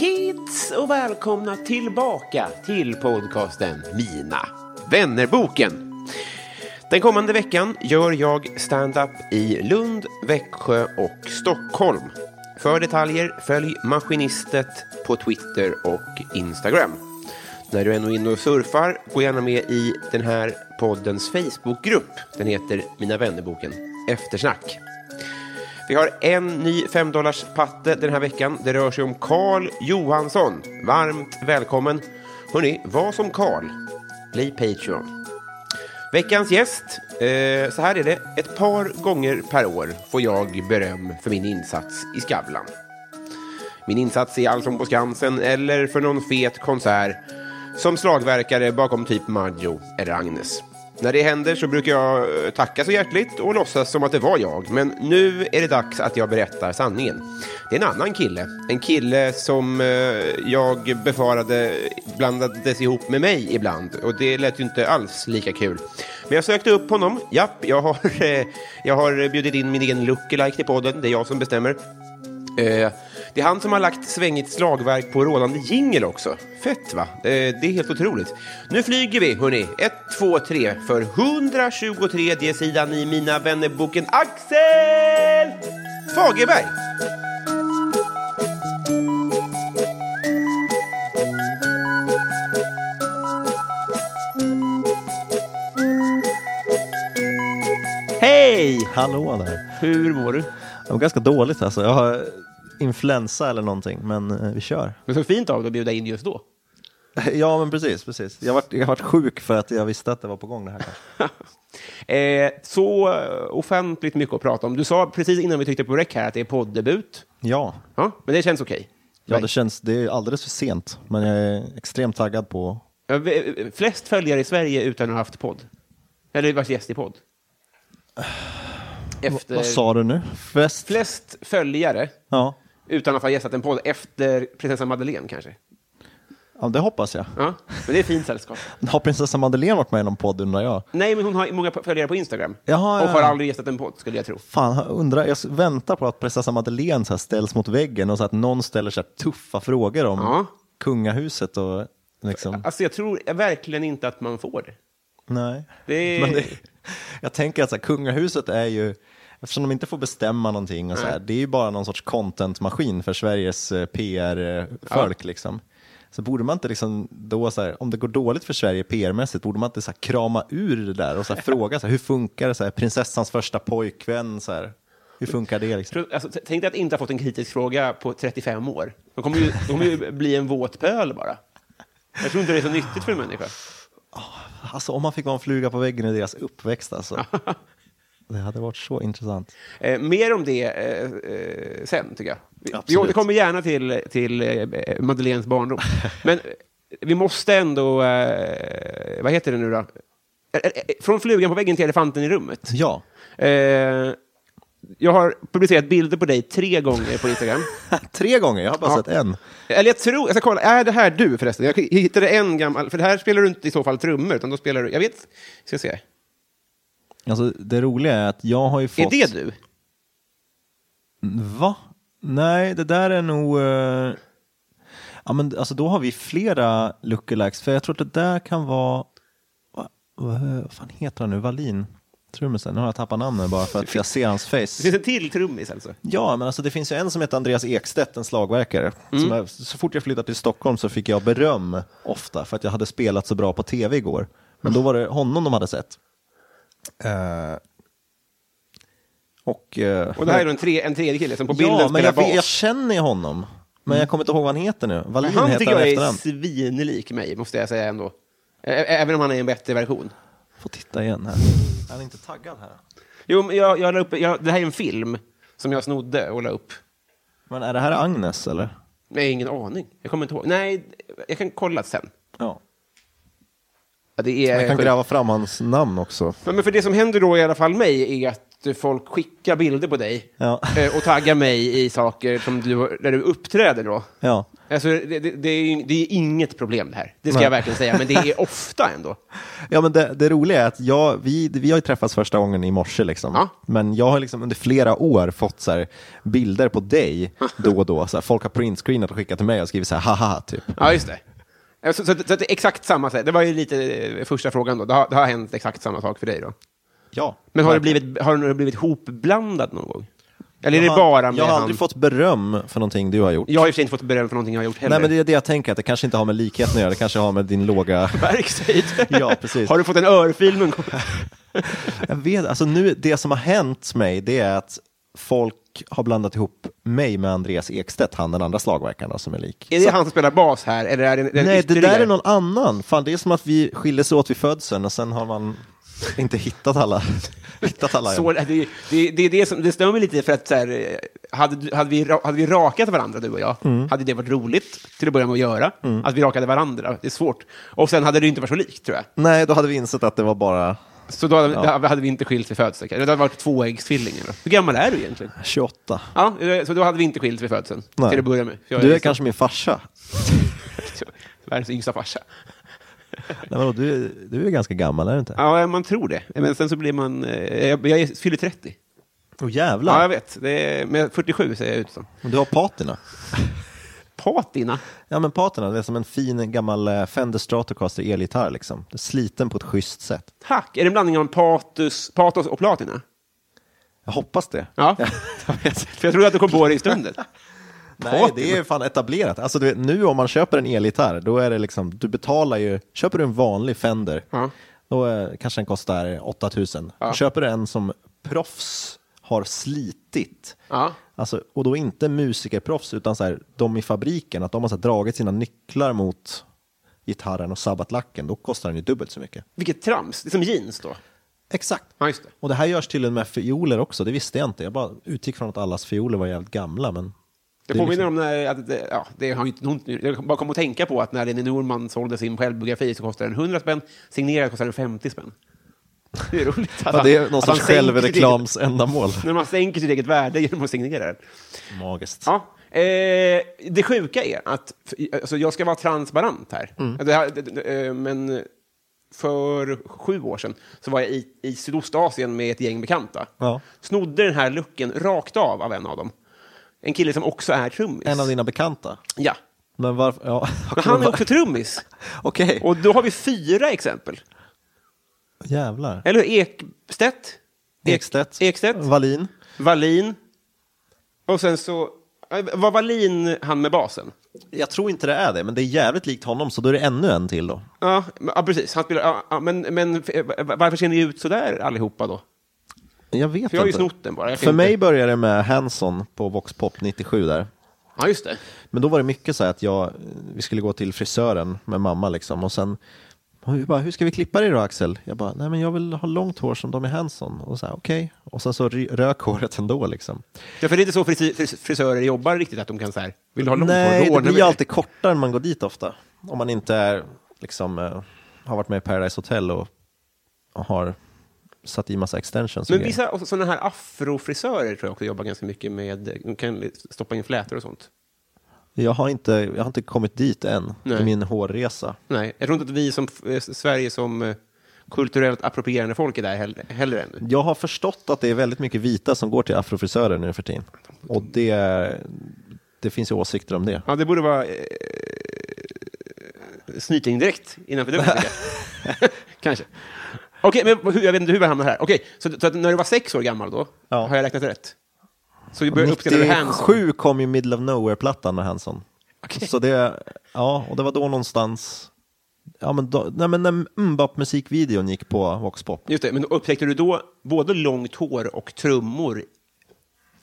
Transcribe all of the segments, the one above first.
kids och välkomna tillbaka till podcasten Mina vännerboken. Den kommande veckan gör jag stand-up i Lund, Växjö och Stockholm. För detaljer följ Maskinistet på Twitter och Instagram. När du är inne och surfar, gå gärna med i den här poddens Facebookgrupp. Den heter Mina vännerboken Eftersnack. Vi har en ny 5 patte den här veckan. Det rör sig om Karl Johansson. Varmt välkommen. Hörni, var som Karl. Bli Patreon. Veckans gäst. Eh, så här är det. Ett par gånger per år får jag beröm för min insats i Skavlan. Min insats i Allsång på Skansen eller för någon fet konsert som slagverkare bakom typ Maggio eller Agnes. När det händer så brukar jag eh, tacka så hjärtligt och låtsas som att det var jag. Men nu är det dags att jag berättar sanningen. Det är en annan kille. En kille som eh, jag befarade blandades ihop med mig ibland. Och det lät ju inte alls lika kul. Men jag sökte upp honom. Japp, jag har, eh, jag har bjudit in min egen lookalike till podden. Det är jag som bestämmer. Det är han som har lagt svängigt slagverk på rådande jingel också. Fett va? Det är helt otroligt. Nu flyger vi, hörni. Ett, två, tre för 123 sidan i Mina vännerboken Axel Fagerberg. Hej! Hallå där. Hur mår du? Det var ganska dåligt alltså. Jag har influensa eller någonting, men eh, vi kör. Är så fint av dig att bjuda in just då. Ja, men precis, precis. Jag har jag varit sjuk för att jag visste att det var på gång det här. eh, så eh, offentligt mycket att prata om. Du sa precis innan vi tryckte på rec här att det är poddebut. Ja, Ja, men det känns okej. ja det känns, det är alldeles för sent, men jag är extremt taggad på vi- Flest följare i Sverige utan att ha haft podd. Eller varit gäst i podd. Efter... Vad sa du nu? Fest? Flest följare Ja. Utan att ha gästat en podd efter prinsessa Madeleine kanske. ja, det hoppas jag. Ja, men det är fint sällskap. Har prinsessa Madeleine varit med i någon podd undrar jag? Nej, men hon har många följare på Instagram. Jaha, och ja. har aldrig gästat en podd, skulle jag tro. Fan, undrar, jag väntar på att prinsessa Madeleine så ställs mot väggen och så att någon ställer så tuffa frågor om Ja. kungahuset och liksom, Alltså, jag tror verkligen inte att man får det. nej. Det. Men det, jag tänker att så här, kungahuset är ju, eftersom de inte får bestämma någonting, och så här, det är ju bara någon sorts contentmaskin för Sveriges eh, PR-folk. Liksom. Så borde man inte, liksom, då, så här, om det går dåligt för Sverige PR-mässigt, borde man inte så här, krama ur det där och så här, fråga så hur funkar det, så prinsessans första pojkvän, så hur funkar det? Liksom? Alltså, tänk dig att inte ha fått en kritisk fråga på 35 år. De kommer ju, de kommer ju bli en våt pöl bara. Jag tror inte det är så nyttigt för en människa. Alltså om man fick vara en fluga på väggen i deras uppväxt alltså. Det hade varit så intressant. Eh, mer om det eh, eh, sen, tycker jag. Vi, vi återkommer gärna till, till eh, Madeleines barndom. Men eh, vi måste ändå... Eh, vad heter det nu då? Eh, Från flugan på väggen till elefanten i rummet. Ja, jag har publicerat bilder på dig tre gånger på Instagram. tre gånger, jag har bara Ja. sett en. Eller jag tror, jag ska kolla, är det här du förresten? Jag hittade en gammal, för det här spelar du inte i så fall trummor, utan då spelar du, jag vet, ska se. Alltså det roliga är att jag har ju fått... Är det du? Va? Nej, det där är nog... eh, Ja, men alltså då har vi flera lookalikes, för jag tror att det där kan vara... Va, va, vad fan heter han nu? Wallin? Trummisen. Nu har jag tappat namnet bara för att jag ser hans Det face. finns en till trummis alltså. Ja, men alltså det finns ju en som heter Andreas Ekstedt, en slagverkare. Som jag, så fort jag flyttade till Stockholm så fick jag beröm ofta för att jag hade spelat så bra på tv igår. Men då var det honom de hade sett. Eh, och, eh, Och det här är då en, tre, en tredje kille som på bilden ja, men spelar jag, bas. jag känner ju honom. Men jag kommer inte ihåg vad han heter nu. Wallin han heter tycker han jag i är svinlik mig, måste jag säga ändå. Ä- ä- Även om han är en bättre version. Får titta igen här. Är han inte taggad här? Jo, men jag, jag la upp, jag, det här är en film som jag snodde och la upp. Men är det här Agnes eller? Jag har ingen aning. Jag kommer inte ihåg. Nej, jag kan kolla sen. Ja. Det är Jag kan gräva fram hans namn också. Ja, Men för det som händer då i alla fall mig är att folk skickar bilder på dig Ja. eh, och taggar mig i saker som du, där du uppträder då. Ja. Alltså, det, det, det, är, det är inget problem det här, det ska Nej. jag verkligen säga, men det är ofta ändå. Ja, men det, det roliga är att jag, vi, vi har ju träffats första gången i morse, liksom. Ja. men jag har liksom under flera år fått så här, bilder på dig då och då. Så här, folk har printscreenat och skickat till mig och skrivit så här, haha, typ. Ja, just det. Eh, Så, så, så, är exakt samma sak. Det var ju lite eh, första frågan då. Det har, det har hänt exakt samma sak för dig då. Ja. Men har verkligen. blivit, har det blivit hopblandat någon gång? Eller är det bara med Jag har han? aldrig fått beröm för någonting du har gjort. Jag har i och för sig inte fått beröm för någonting jag har gjort heller. Nej, men det är det jag tänker, att det kanske inte har med likheten att göra, det kanske har med din låga... Verkshöjd. Ja, precis. Har du fått en örfil någon gång? Jag vet, alltså nu, det som har hänt mig, det är att folk har blandat ihop mig med Andreas Ekstedt, han den andra slagverkaren som är lik. Är det han som spelar bas här? Eller är det, det Nej, det där är någon annan. Fan, det är som att vi skildes åt vid födseln och sen har man inte hittat alla. hittat alla Så, det, det, det, är det, som, det mig lite för att så här, hade, hade, vi, hade vi rakat varandra, du och jag, Mm. hade det varit roligt till att börja med att göra. Att vi rakade varandra, det är svårt. Och sen hade det inte varit så likt, tror jag. Nej, då hade vi insett att det var bara Så då hade, då hade vi inte skilt vid födseln. Det hade varit tvåäggstvillingar. Hur gammal är du egentligen? 28. Ja, så då hade vi inte skilt vid födseln, Nej. till att börja med. Jag Du är så- kanske min farsa. Världens yngsta farsa. Nej, men då, du, är- du är ganska gammal, är du inte? Ja, man tror det. Men sen så blir man... eh, Jag, jag är- fyller 30. Åh Ja, jävlar. jag vet. Det är, men 47 ser jag ut som. Du har patina. Patina? Ja, men patina, det är som en fin gammal eh, Fender Stratocaster elgitarr liksom. Är sliten på ett schysst sätt. Tack! Är det en blandning av patos, patos och platina? Jag hoppas det. Ja. För jag trodde att du kom på det i stunden. Nej, det är fan etablerat. Alltså, vet, nu om man köper en elgitarr, då är det liksom, du betalar ju, köper du en vanlig Fender, Ja. då eh, kanske den kostar 8000. Ja. Köper du en som proffs har slitit, Ja. Alltså, och då inte musikerproffs, utan så här, de i fabriken, att de har så här, dragit sina nycklar mot gitarren och sabbat lacken, då kostar den ju dubbelt så mycket. Vilket trams. Det är som jeans då. Exakt. Ja, det. Och det här görs tydligen med fioler också, det visste jag inte. Jag bara utgick från att allas fioler var jävligt gamla, men Det påminner liksom- om när, att det, ja, det har inte någon, jag bara kom att tänka på att när Lenny Norman sålde sin självbiografi så kostade den 100 spänn, signerad kostade den 50 spänn. Det är roligt. Att Ja, det är han- någon han sorts självreklamsändamål. När man sänker sitt eget värde genom att signera den. Magiskt. Ja. Eh, det sjuka är att alltså, jag ska vara transparent här. Det här det, det, eh, men för sju år sedan så var jag i, i Sydostasien med ett gäng bekanta. Ja. Snodde den här lucken rakt av av en av dem. En kille som också är trummis. En av dina bekanta? Ja. Men varför? Ja. Men han är också trummis. Okej, Och då har vi fyra exempel. Jävlar. Eller hur? Ekstedt. Ek- Ekstedt, Ekstedt. Wallin. Wallin. Och sen så... eh, Var Wallin han med basen? Jag tror inte det är det, men det är jävligt likt honom, så då är det ännu en till då. Ja, ja precis. Han spelar, ja, men, men eh, varför ser ni ut så där allihopa då? Jag vet För jag har ju inte. snott den bara. För inte- mig började det med Hanson på Vox Pop 97 där. Ja, just det. Men då var det mycket så här att jag, vi skulle gå till frisören med mamma liksom och sen vi bara, hur ska vi klippa dig då Axel? Jag bara, nej men jag vill ha långt hår som de i Hanson. Och så här, okej. Och sen så rök håret ändå liksom. Ja, för det är inte så fris- fris- frisörer jobbar riktigt, att de kan så här, vill du ha långt Nej, hår? det Ordna blir alltid kortare när man går dit ofta. Om man inte är, liksom, eh, har varit med i Paradise Hotel och, och har satt i massa extensions. Men vissa sådana här afrofrisörer tror jag också jobbar ganska mycket med, de kan stoppa in flätor och sånt. Jag, har inte, jag har inte kommit dit än Nej. i min hårresa. Nej, jag tror inte att vi som eh, Sverige som eh, kulturellt approprierande folk är där heller, heller ännu. Jag har förstått att det är väldigt mycket vita som går till afrofrisörer nu för tiden. Och det, det finns ju åsikter om det. Ja, det borde vara eh, snyting direkt innanför dörren. jag. Kanske. Okej, men hur, jag vet inte hur vi hamnar här. Okej, så, så att när du var sex år gammal då, Ja. har jag räknat rätt? Så du började uppskatta Hanson? 97 kom ju Middle of Nowhere-plattan med Hanson. Okej. Så det, ja, och det var då någonstans, ja men, då, nej, men när Mbap-musikvideon gick på Vox Pop. Just det, men upptäckte du då både långt hår och trummor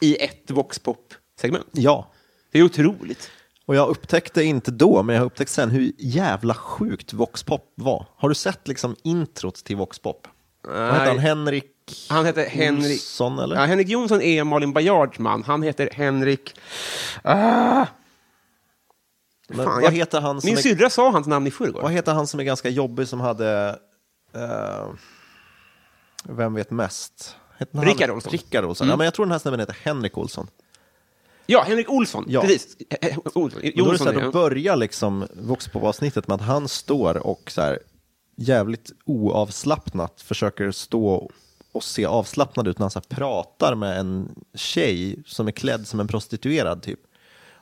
i ett voxpop-segment? Ja, Det är otroligt. och jag upptäckte inte då, men jag har upptäckt sen hur jävla sjukt Vox Pop var. Har du sett liksom introt till Vox Pop? Vad heter han? Nej. Henrik Han heter Henrik... Olsson, eller? Ja, Henrik Jonsson är Malin Baryards man. Han heter Henrik... Ah! Men Fan, vad heter han som Min är, syrra sa hans namn i förrgår. Vad heter han som är ganska jobbig som hade, eh, vem vet mest? Heter Rickard Olsson. Rickard Olsson. Ja, men jag tror den här snubben heter Henrik Olsson. Ja, Henrik Olsson. Ja. Precis. Eh, eh, Olsson. Då, är så Jonsson, här, då ja. börjar liksom Vox avsnittet med att han står och så här, jävligt oavslappnat försöker stå och se avslappnad ut när han så pratar med en tjej som är klädd som en prostituerad typ.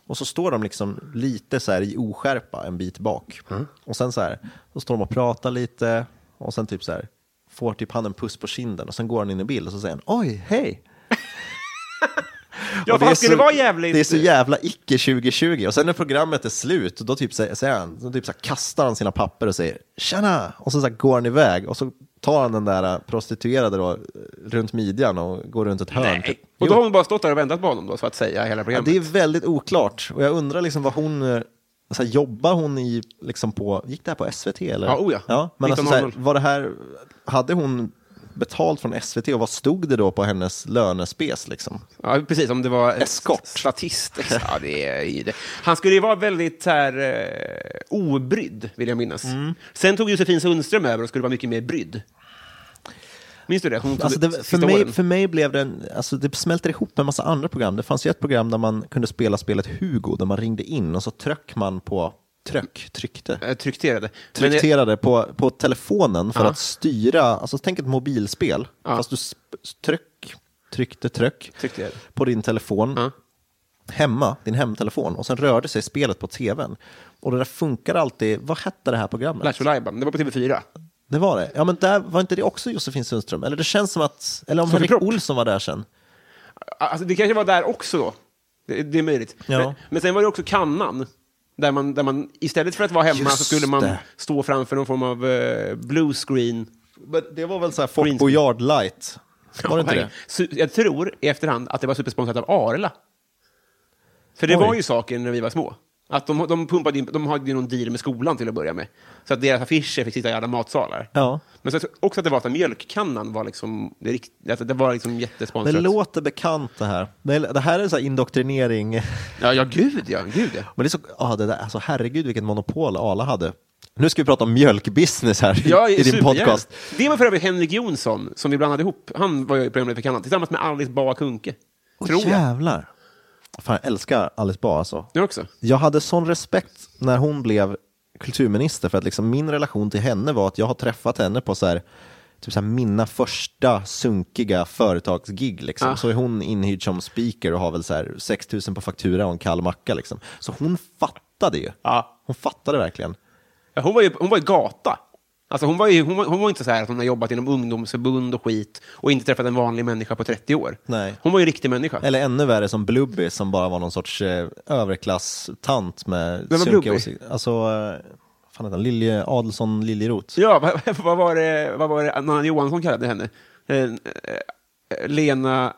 Och så står de liksom lite så här i oskärpa en bit bak. Och sen så här, så står de och pratar lite och sen typ så här får typ han en puss på kinden och sen går han in i bild och så säger han oj, hej. Ja, för han skulle så- vara jävligt... Det är så jävla icke 2020. Och sen när programmet är slut, då typ säger, han, så typ så här kastar han sina papper och säger tjena! Och så, så här går han iväg och så tar han den där prostituerade då, runt midjan och går runt ett hörn. Nej. Typ. Och då har hon bara stått där och väntat på honom då, så att säga, hela ja, programmet. det är väldigt oklart. Och jag undrar liksom vad hon, så här, jobbar hon i, liksom på, gick det här på SVT eller? Ja, oh ja. ja men alltså, så här, 19.00. var det här, hade hon betalt från SVT och vad stod det då på hennes lönespes liksom? Ja, precis, om det var Eskort. statist. Ja, det är ju det. Han skulle ju vara väldigt här, eh, obrydd, vill jag minnas. Mm. Sen tog Josefin Sundström över och skulle vara mycket mer brydd. Minns du det? Alltså det, för, mig, för mig blev det, en, alltså det smälter ihop med en massa andra program. Det fanns ju ett program där man kunde spela spelet Hugo, där man ringde in och så tryck man på, tryck, tryckte, Jag tryckterade. Men, eh, tryckterade på, på telefonen för Ja. att styra, alltså tänk ett mobilspel, Ja. fast du sp- tryck, tryckte, tryck Tryckterade. på din telefon, Ja. hemma, din hemtelefon, och sen rörde sig spelet på tvn. Och det där funkar alltid, vad hette det här programmet? Lattjo Lajban, det var på TV4. Det var det. Ja, men där var inte det också Josefin Sundström? Eller det känns som att, eller om Sofie Henrik. Olsson var där sen. Alltså, det kanske var där också då. Det, det är möjligt. Ja. Men, men sen var det också kannan. Där man, där man istället för att vara hemma Just så skulle man det. stå framför någon form av eh, blue screen. Men det var väl så här Fort Boyard light? Var det inte det? Jag tror i efterhand att det var supersponsrat av Arla. För det Oj. var ju saken när vi var små. Att de, de, pumpade in, de hade ju någon deal med skolan till att börja med. Så att deras affischer fick sitta i alla matsalar. Ja. Men så också att det var att mjölkkannan var liksom, det, alltså det var liksom Det jättesponsrat. låter bekant det här. Det, det här är så här indoktrinering. Ja, ja, gud ja, gud ja. Men det är så, ja, det där, alltså herregud vilket monopol Arla hade. Nu ska vi prata om mjölkbusiness här Ja, i din podcast. Det var för övrigt Henrik Jonsson som vi blandade ihop. Han var ju programledare för kanalen tillsammans med Alice Bah Kuhnke. Åh, jävlar. Fan, jag älskar Alice Bah alltså. Du också? Jag hade sån respekt när hon blev kulturminister för att liksom min relation till henne var att jag har träffat henne på så här, typ så här mina första sunkiga företagsgig. Liksom. Ah. Så är hon inhyrd som speaker och har väl så här 6 000 på faktura och en kall macka. Liksom. Så hon fattade ju. Ja. Hon fattade verkligen. Ja, hon var ju hon var ju gata. Alltså hon, var ju, hon, var, hon var inte så här att hon har jobbat inom ungdomsförbund och skit och inte träffat en vanlig människa på 30 år. Nej. Hon var ju en riktig människa. Eller ännu värre som Blubby som bara var någon sorts eh, överklass-tant med Vem var sunkiga Blubby? åsikter. Alltså, eh, fan heter han? Lilje, Adelsson Liljeroth. Ja, vad, vad, var det, vad var det Anna Johansson kallade henne? Eh, eh, Lena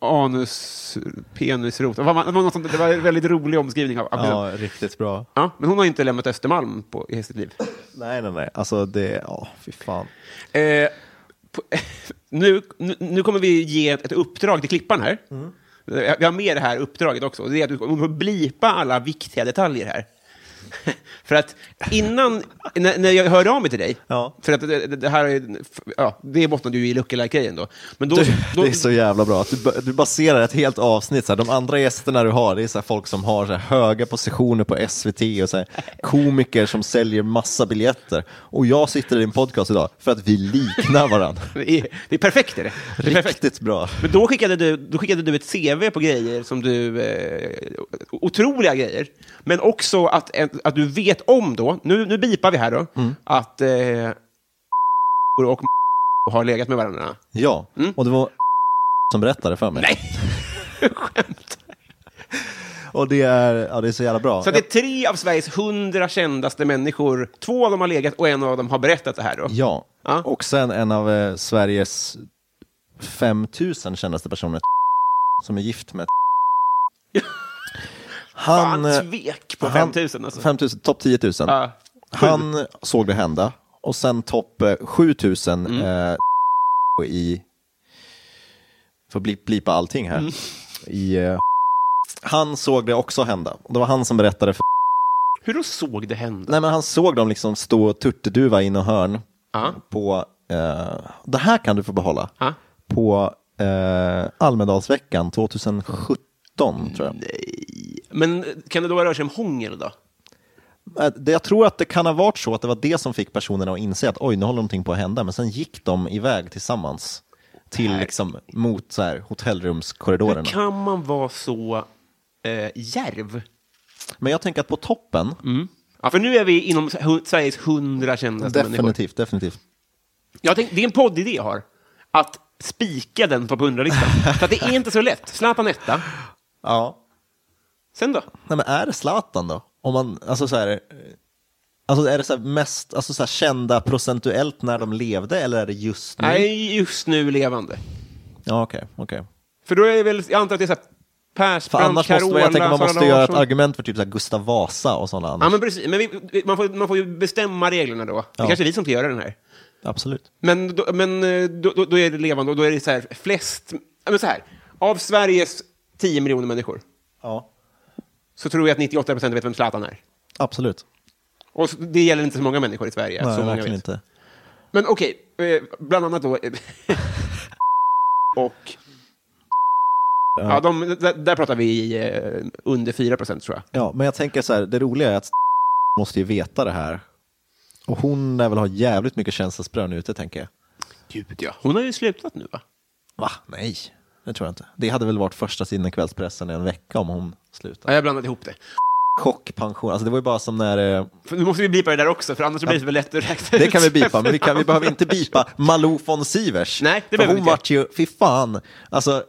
anus penisrot. Det var, det, var något sånt, det var en väldigt rolig omskrivning av av Ja, riktigt bra. Ja, men hon har inte lämnat Östermalm på, i sitt liv. Nej, nej, nej. Alltså det, ja, fy fan. Eh, på, nu, nu, nu kommer vi ge ett, ett uppdrag till klippan här. Vi har med det här uppdraget också. Det är att du kommer blipa alla viktiga detaljer här. För att innan, när, när jag hörde av mig till dig, Ja. för att det, det- här är, ja, det bottnade ju i Lookalike-grejen då. Men då, Du, då det är så jävla bra att du, du baserar ett helt avsnitt, så här, de andra gästerna du har, det är så här, folk som har så här, höga positioner på SVT och så här, komiker som säljer massa biljetter. Och jag sitter i en podcast idag för att vi liknar varandra. det, är, det är perfekt. Är det? det är perfekt. Riktigt bra. Men då skickade, du, då skickade du ett CV på grejer som du... Eh, otroliga grejer. Men också att, att du vet om då, nu, nu bipar vi här då, Mm. att eh, och har legat med varandra. Ja, och det var som berättade för mig. Mm. Nej, skämt. Och det är, ja, det är så jävla bra. Så det är tre av Sveriges hundra kändaste människor. Två av dem har legat och en av dem har berättat det här då. Ja, Ja. och sen en av eh, Sveriges 5000 kändaste personer som är gift med Han, eh, svek på han- 5000 alltså. 5000, topp 10 000. Ja. Han såg det hända och sen topp eh, 7000 Mm. eh, i, får bli, blipa allting här, Mm. i, eh, han såg det också hända. Och det var han som berättade för Hur då såg det hända? Nej men han såg dem liksom stå turturduva in och hörn Ja. på, eh, det här kan du få behålla, Ja. på eh, Almedalsveckan 2017 tror jag. Men kan det då röra sig om hångel då? Det- Jag tror att det kan ha varit så att det var det som fick personerna att inse att oj, nu håller någonting på att hända, men sen gick de iväg tillsammans till liksom mot så här, Hur hotellrumskorridorerna. kan man vara så eh, järv? Men jag tänker att på toppen, Ja, för nu är vi inom Sveriges hundra kändaste människor. definitivt, definitivt. Jag tänkte, det är en poddidé jag har. Att spika den på hundralistan. för att det är inte så lätt. Zlatan etta. Ja. Sen då? Nej, men är det Zlatan då? Om man, alltså så här, alltså är det så mest alltså så här kända procentuellt när de levde eller är det just nu? Nej, just nu levande. Ja, okej, okej. För då är det väl, jag antar att det är så här Persbrandt, annars måste Carola, jag tänka man måste göra ett argument för typ så Gustav Vasa och sådana annars. Ja, men precis. Men vi, man, får, man får ju bestämma reglerna då. Det Ja. kanske är vi som ska göra den här. Absolut. Men, då, men eh, då, då, då är det levande och då är det så här flest... Men så här, av Sveriges 10 miljoner människor Ja, så tror jag att 98 procent vet vem Zlatan är. absolut. Och det gäller inte så många människor i Sverige. Nej, så många verkligen vet. inte. Men okej, eh, bland annat då... och... Ja, de, där, där pratar vi eh, under 4 procent tror jag. Ja, men jag tänker så här, det roliga är att måste ju veta det här. Och hon lär väl ha jävligt mycket känselsprön ute, tänker jag. Gud, ja. Hon har ju slutat nu, va? Va? Nej, det tror jag inte. Det hade väl varit första sidan i kvällspressen i en vecka om hon slutade. Ja, jag blandade ihop det. Chockpension, alltså det var ju bara som när... eh, För nu måste vi bipa det där också, för annars blir det så lätt att räkna Det ut. kan vi bipa, men vi, kan, vi behöver inte bipa Malou von Sivers. Nej, det behöver vi hon inte. vart ju, fy fan. Alltså,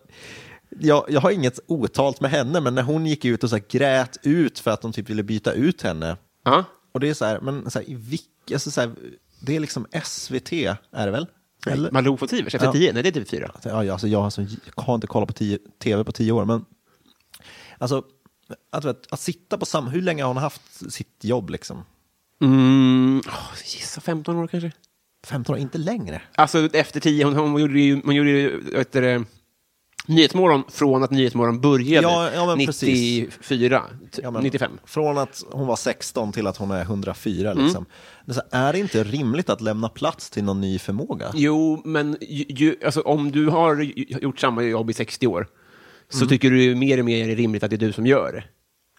jag, jag har inget otalt med henne, men när hon gick ut och så grät ut för att de typ ville byta ut henne. Ja. Och det är så här, men så här, i vilka, alltså så här, det är liksom SVT, är det väl? Eller? Malou von Sivers, efter Ja. 10? Nej, det är TV4. Ja, ja, alltså jag, har så, jag har inte kollat på tio, tv på tio år, men alltså, att, vet, att sitta på samma, hur länge har hon haft sitt jobb liksom? Mm, oh, gissa 15 år kanske? 15 år, inte längre. Alltså efter 10, hon, hon gjorde ju, hon gjorde ju vet du, Nyhetsmorgon från att Nyhetsmorgon började Ja, ja, men 94, t- Ja, men 95. Från att hon var 16 till att hon är 104 Mm. liksom. Det är, så är det inte rimligt att lämna plats till någon ny förmåga? Jo, men ju, alltså, om du har gjort samma jobb i 60 år så Mm. tycker du mer och mer är rimligt att det är du som gör det.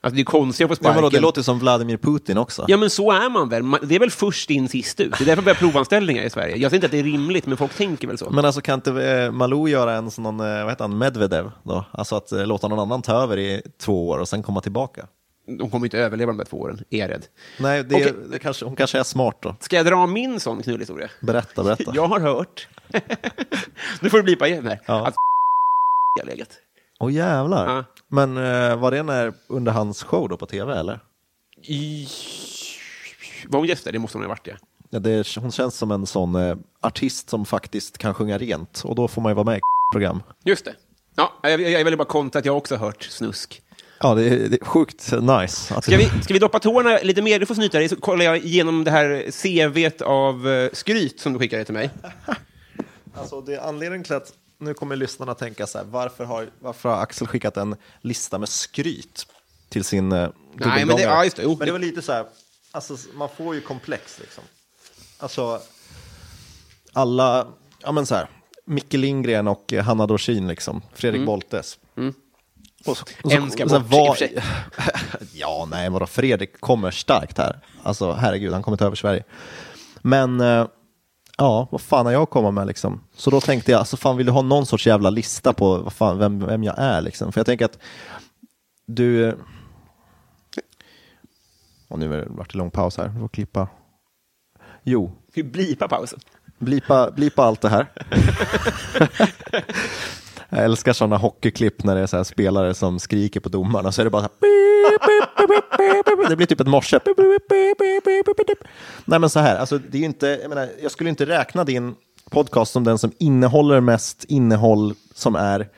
Alltså, det är konstigt att få Ja, sparken. då, det låter som Vladimir Putin också. Ja, men så är man väl. Det är väl först in, sist ut. Det är därför vi har provanställningar i Sverige. Jag säger inte att det är rimligt, men folk tänker väl så. Men alltså kan inte eh, Malou göra en sån, eh, vad heter han, Medvedev då? Alltså att eh, låta någon annan ta över i två år och sen komma tillbaka? De kommer inte överleva de där två åren, är jag rädd. Nej, det, Okej. det kanske, hon kanske är smart då. Ska jag dra min sån knullhistoria? Berätta, berätta. Jag har hört, nu får du blipa igen här, Ja. att har legat. Åh jävlar. Ja. Men eh, var det när, under hans show då på tv eller? I... Var hon gäst där? Det måste hon ha varit, ja. Ja, det, hon känns som en sån eh, artist som faktiskt kan sjunga rent och då får man ju vara med i program. Just det. Ja, jag, jag, jag vill bara kontra att jag också har hört snusk. Ja, det är, det är sjukt nice. Att Ska vi, ska vi doppa tårna lite mer? Du får snyta dig, så kollar jag igenom det här CVt av eh, skryt som du skickade till mig. Alltså, det är anledningen till att nu kommer lyssnarna tänka så här, varför har, varför har Axel skickat en lista med skryt? till sin eh, Nej, men det- ja, just det. Men det var lite så här, alltså man får ju komplex liksom. Alltså, alla, ja men så här, Micke Lindgren och Hanna Dorsin liksom, Fredrik Boltes. Och så, och så, En ska så bort, och vad- för sig. ja, nej, vadå, Fredrik kommer starkt här. Alltså, herregud, han kommer ta över Sverige. Men, eh, ja, vad fan har jag att komma med liksom? Så då tänkte jag, alltså fan vill du ha någon sorts jävla lista på vad fan, vem, vem jag är liksom? För jag tänker att du... Och nu vart det lång paus här, vi får klippa. Jo, Vi blipa pausen. blipa, blipa allt det här. Jag älskar sådana hockeyklipp när det är så spelare som skriker på domarna, så är det bara så här. Det blir typ ett morse. Nej men så här, alltså, det är inte, jag, menar, jag skulle inte räkna din podcast som den som innehåller mest innehåll som är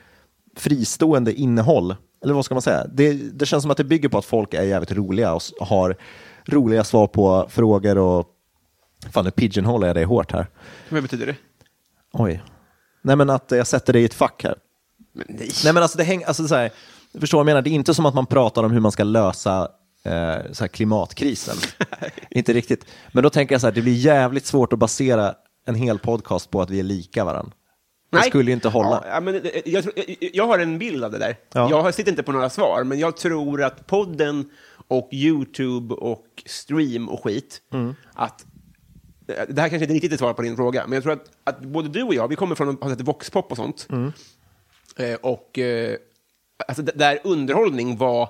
fristående innehåll. Eller vad ska man säga? Det, det känns som att det bygger på att folk är jävligt roliga och har roliga svar på frågor och Fan, nu pigeonholar jag dig hårt här. Vad betyder det? Oj. Nej, men att jag sätter dig i ett fack här. Men nej. Nej, men alltså det hänger, alltså så här, förstår jag menar, det är inte som att man pratar om hur man ska lösa eh, så klimatkrisen. inte riktigt. Men då tänker jag så här, det blir jävligt svårt att basera en hel podcast på att vi är lika varandra. Det Nej. skulle ju inte hålla. Ja, men, eh, jag, tror- jag, jag har en bild av det där. Ja. Jag sitter inte på några svar, men jag tror att podden och YouTube och stream och skit, Mm. att eh, det här kanske inte riktigt är svar på din fråga, men jag tror att, att både du och jag, vi kommer från att ha sett voxpop och sånt. Mm. Eh, och eh, alltså, där underhållning var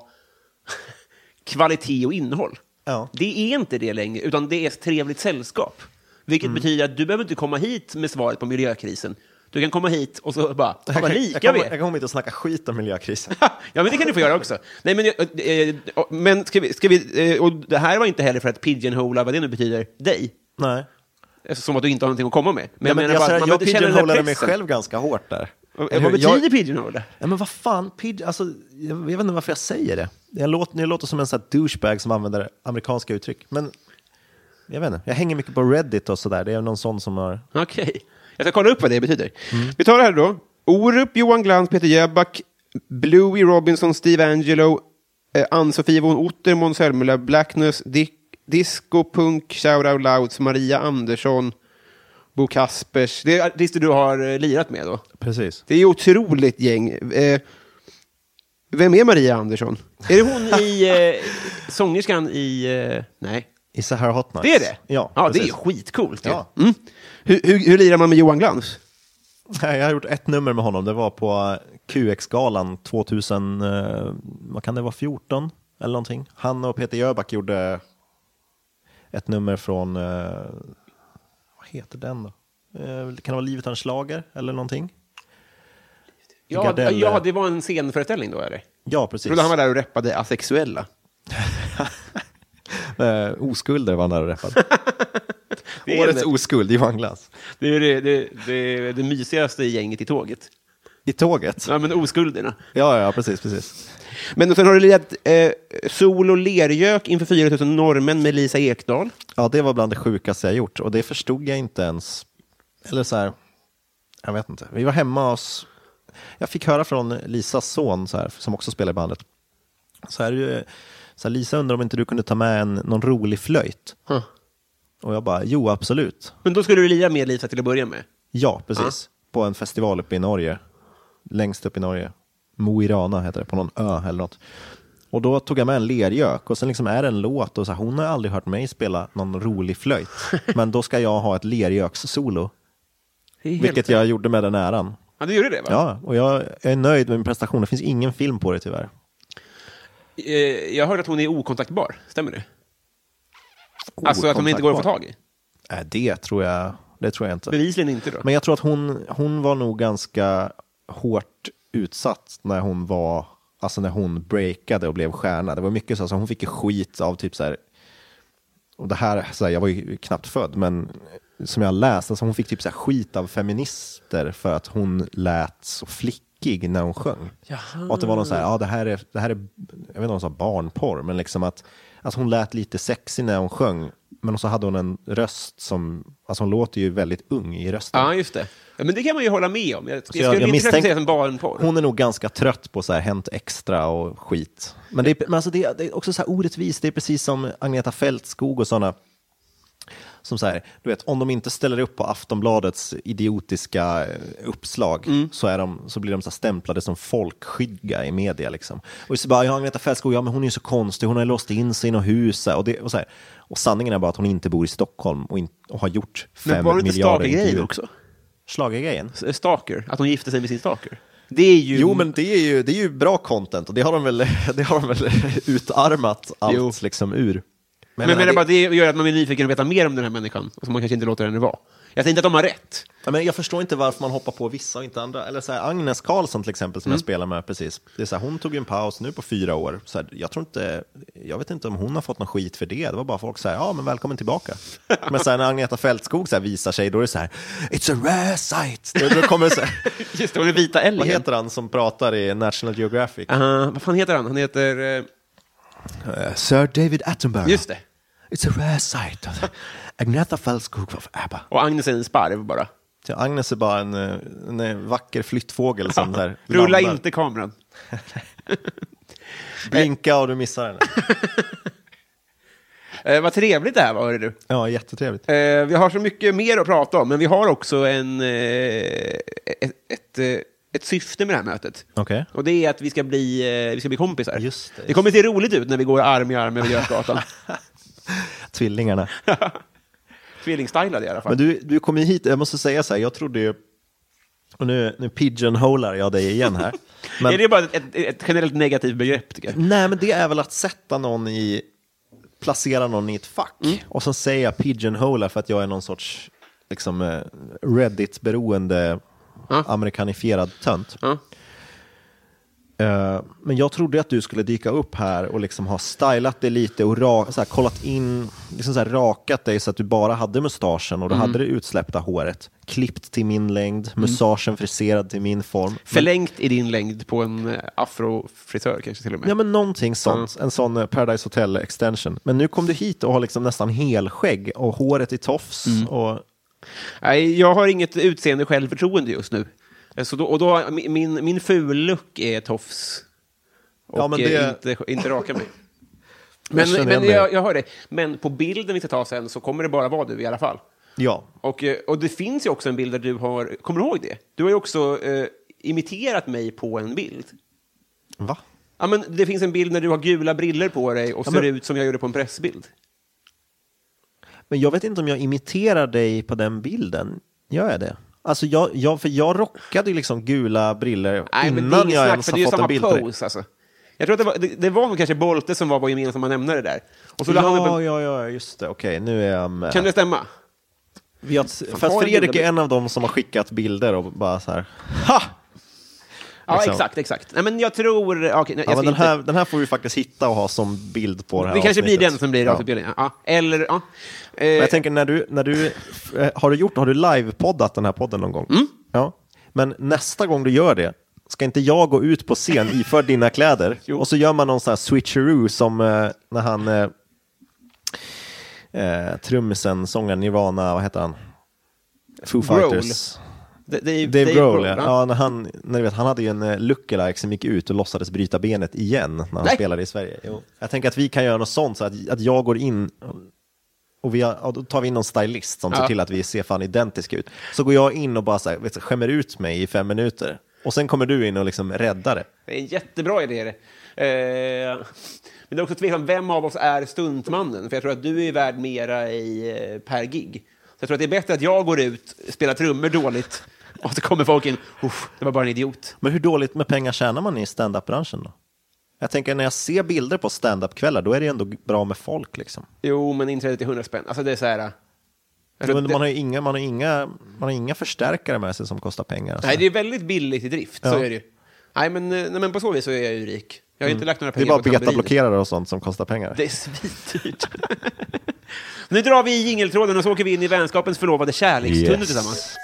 kvalitet och innehåll. Ja. Det är inte det längre, utan det är ett trevligt sällskap. Vilket Mm. betyder att du behöver inte komma hit med svaret på miljökrisen. Du kan komma hit och så bara, Jag kan- lika jag kommer, vi jag är. kommer inte att snacka skit om miljökrisen. Ja, men det kan du få göra också. Nej, men, eh, eh, men ska vi, ska vi, eh, och det här var inte heller för att pigeonhola, vad det nu betyder, dig. Nej. Som att du inte har någonting att komma med. Men Men jag jag, menar bara jag, man jag den pigeonholade mig själv ganska hårt där. Vad Eller betyder jag, pigeonhola? Ja, men vad fan, pidge, alltså, jag, jag vet inte varför jag säger det. Jag låter, jag låter som en sån här douchebag som använder amerikanska uttryck. Men jag vet inte, jag hänger mycket på Reddit och sådär. Det är någon sån som har... Okej. Jag ska kolla upp vad det betyder. Mm. Vi tar det här då. Orup, Johan Glans, Peter Jöback, Bluey Robinson, Steve Angelo, eh, Ann-Sofie von Otter, Måns Blackness, Dick, Disco Punk, Shout Out Louds, Maria Andersson, Bo Kaspers. Det är artister du har eh, lirat med då? Precis. Det är ju otroligt gäng. Eh, vem är Maria Andersson? Är det hon i eh, sångerskan i... Eh, nej. I Sahara Hot Nights. Det är det? Ja, ja det är skitcoolt. ju. Ja. Mm. Hur, hur, hur lirar man med Johan Glans? Nej, Jag har gjort ett nummer med honom. Det var på QX-galan 2000, eh, vad kan det vara, 14 eller någonting. Han och Peter Jöback gjorde ett nummer från, eh, heter den då? Eh, kan det vara Livet har en slager eller någonting? Ja, Gardell, ja, det var en scenföreställning då, eller? Ja, precis. Trodde han var där och reppade asexuella. Eh, oskulder var han där och är Årets det. oskuld, Johan Glass. Det är det, det, det, det mysigaste gänget i tåget. I tåget? Ja, men oskulderna. Ja, ja, precis, precis. Men sen har du lirat eh, Sol och lergök inför 4 000 norrmän med Lisa Ekdahl. Ja, det var bland det sjukaste jag gjort och det förstod jag inte ens. Eller så här, jag vet inte. Vi var hemma hos, jag fick höra från Lisas son så här, som också spelar i bandet. Så här, eh, så här, Lisa undrar om inte du kunde ta med en, någon rolig flöjt. Huh. Och jag bara, jo absolut. Men då skulle du lira med Lisa till att börja med. Ja, precis. På en festival uppe i Norge. Längst upp i Norge. Mo i Rana heter det, på någon ö eller något. Och då tog jag med en lergök och sen liksom är det en låt och så här, hon har aldrig hört mig spela någon rolig flöjt. Men då ska jag ha ett lergökssolo. Vilket jag gjorde med den äran. Ja, du gjorde det va? Ja, och jag, jag är nöjd med min prestation. Det finns ingen film på det tyvärr. Eh, jag hörde att hon är okontaktbar, stämmer det? Alltså att hon inte går att få tag i? Nej, det tror jag, det tror jag inte. Bevisligen inte då. Men jag tror att hon, hon var nog ganska hårt utsatt när hon var, alltså när hon breakade och blev stjärna. Det var mycket så, alltså hon fick ju skit av typ så här, och det här, så här, jag var ju knappt född, men som jag har läst, alltså hon fick typ så här skit av feminister för att hon lät så flickig när hon sjöng. Och att det var någon så här, ja det här är, det här är jag vet inte om hon sa barnporr, men liksom att, att hon lät lite sexig när hon sjöng. Men så hade hon en röst som, alltså hon låter ju väldigt ung i rösten. Ja, just det. Ja, men det kan man ju hålla med om. Jag, jag skulle jag, jag inte säga som barnporr. Hon är nog ganska trött på så här Hänt Extra och skit. Men det är, men alltså det, det är också så här orättvist. Det är precis som Agneta Fältskog och sådana. Som så här, du vet, om de inte ställer upp på Aftonbladets idiotiska eh, uppslag så, är de, så blir de så stämplade som folkskygga i media. Liksom. Och så bara, ja, Agneta Fältskog, ja men hon är ju så konstig, hon har låst in sig i något hus. Och, det, och, så här. och sanningen är bara att hon inte bor i Stockholm och, in, och har gjort Men fem var det inte miljarder intervjuer. också? Schlagergrejen? Stalker, att hon gifte sig med sin är ju... Jo, men det är ju, det är ju bra content och det har de väl, det har de väl utarmat allt Jo. liksom ur. Men, men, menar, det, bara, det gör att man blir nyfiken och veta mer om den här människan, och så man kanske inte låter henne vara. Jag säger inte att de har rätt. Ja, men jag förstår inte varför man hoppar på vissa och inte andra. Eller så här, Agnes Karlsson till exempel, som jag spelar med precis. Det är så här, hon tog en paus nu på fyra år. Så här, jag, tror inte, jag vet inte om hon har fått någon skit för det. Det var bara folk så här, ja men välkommen tillbaka. Men så här, när Agneta Fältskog så visar sig, då är det så här, it's a rare sight. Då, då kommer så Just det, hon är vita vad älgen. heter han som pratar i National Geographic? Uh, vad fan heter han? Han heter... eh, Eh, Sir David Attenborough. just det. It's a rare sight. Agneta Fältskog of ABBA. Och Agnes är en sparv bara. Så Agnes är bara en, eh, en eh, vacker flyttfågel som där Rulla landar. inte kameran. Blinka och du missar henne. Eh, vad trevligt det här var, hörru du. Ja, jättetrevligt. Eh, vi har så mycket mer att prata om, men vi har också en, eh, ett, ett, ett syfte med det här mötet. Okej. Och det är att vi ska bli, eh, vi ska bli kompisar. Just det, det just kommer se roligt ut när vi går arm i arm över Götgatan. Tvillingarna. Tvillingstylade i alla fall. Men du, du kom ju hit, jag måste säga så här, jag trodde ju, och nu, nu pigeonholar jag dig igen här. Men, Är det bara ett, ett, ett generellt negativt begrepp, tycker jag? Nej, men det är väl att sätta någon i, placera någon i ett fack. Mm. Och så säger jag pigeonholar för att jag är någon sorts liksom, eh, Reddit-beroende Ja. amerikanifierad tönt. Ja. Eh, men jag trodde att du skulle dyka upp här och liksom ha stylat dig lite och ra, så här, kollat in, liksom så här, rakat dig så att du bara hade mustaschen och då hade det utsläppta håret. Klippt till min längd, mustaschen friserad till min form. Förlängt i din längd på en eh, afrofrisör kanske till och med. Ja, men någonting sånt. En sån eh, Paradise Hotel extension. Men nu kom du hit och har liksom nästan helskägg och håret i tofs. Och, Nej, jag har inget utseende självförtroende just nu. Så då, och då, min- min, ful-look är tofs. Och Ja, eh, det- inte, inte raka mig. Jag Men, känner men jag, jag hör det. Men på bilden vi ska ta sen så kommer det bara vara du i alla fall. ja, Och, eh, och det finns ju också en bild där du har, kommer du ihåg det? Du har ju också eh, imiterat mig på en bild. va? Ja, men det finns en bild när du har gula briller på dig och Ja, ser men- ut som jag gjorde på en pressbild. Men jag vet inte om jag imiterar dig på den bilden. Gör jag det? Alltså jag, jag, för jag rockade ju liksom gula briller Nej, men det är innan jag ens har det är ju fått en samma bild på dig. alltså. Jag tror att det var, det, det var nog kanske Bolte som var vår gemensamma nämnare där. Och så la han upp Ja, en, ja, ja, just det. Okej, nu är jag med. Kan det stämma? Vi har, för att Fredrik är en av dem som har skickat bilder och bara så här, ha! Ja, Liksom. exakt, exakt. Nej, men jag tror... ja, Okej, nej, Ja, jag men den, inte, här, den här får vi faktiskt hitta och ha som bild på det här det kanske blir avsnittet. den som blir Ja. Ja. Eller, ja. Eh, Men jag tänker, när du, när du, eh, har du gjort, har du livepoddat den här podden någon gång? Mm. Ja. Men nästa gång du gör det, ska inte jag gå ut på scen iförd dina kläder? Jo. Och så gör man någon sån här switcheroo som eh, när han, eh, eh, trummisen, sångaren Nirvana, vad heter han? Foo. Fighters. det är Dave, Grohl, ja. ja. ja när han, när du vet, han hade ju en lookalike som gick ut och låtsades bryta benet igen när han Nej. spelade i Sverige. Jo. Jag tänker att vi kan göra något sånt, så att, att jag går in och vi har, ja, då tar vi in någon stylist som ser Ja. till att vi ser fan identiska ut. Så går jag in och bara så här, vet, skämmer ut mig i fem minuter. Och sen kommer du in och liksom räddar det. Det är en jättebra idé. det. Eh, men det är också tveksamt, vem av oss är stuntmannen? För jag tror att du är värd mera i, eh, per gig. Så jag tror att det är bättre att jag går ut, spelar trummor dåligt, och så kommer folk in, det var bara en idiot. Men hur dåligt med pengar tjänar man i stand-up-branschen då? Jag tänker när jag ser bilder på stand-up-kvällar, då är det ändå bra med folk liksom. Jo, men inträdet är 100 spänn. Alltså det är så här... att man har inga, man har inga, man har inga förstärkare med sig som kostar pengar. alltså. nej, det är väldigt billigt i drift, så Ja. är det ju. Nej, men, eh, nej, men på så vis så är jag ju rik. Jag har inte lagt några Mm. Det är pengar bara på betablockerare och sånt som kostar pengar. Det är svindyrt. nu drar vi i jingeltråden och så åker vi in i vänskapens förlovade kärleksstund Yes. tillsammans.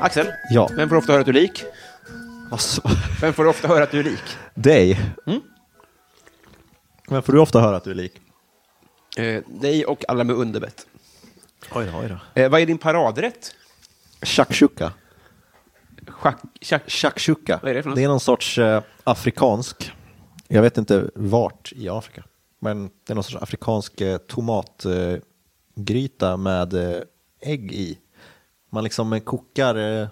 Axel, Ja. vem får ofta höra att du är lik? Alltså, Vem får ofta höra att du är lik? dig. Men får du ofta höra att du är lik? Eh, dig och alla med underbett. Oj då, oj då. Eh, vad är din paradrätt? Shakshuka. Shakshuka. Vad är det för något? Det är någon sorts eh, afrikansk, jag vet inte vart i Afrika, men det är någon sorts afrikansk eh, tomatgryta med eh, ägg i. Man liksom eh, kokar, eh,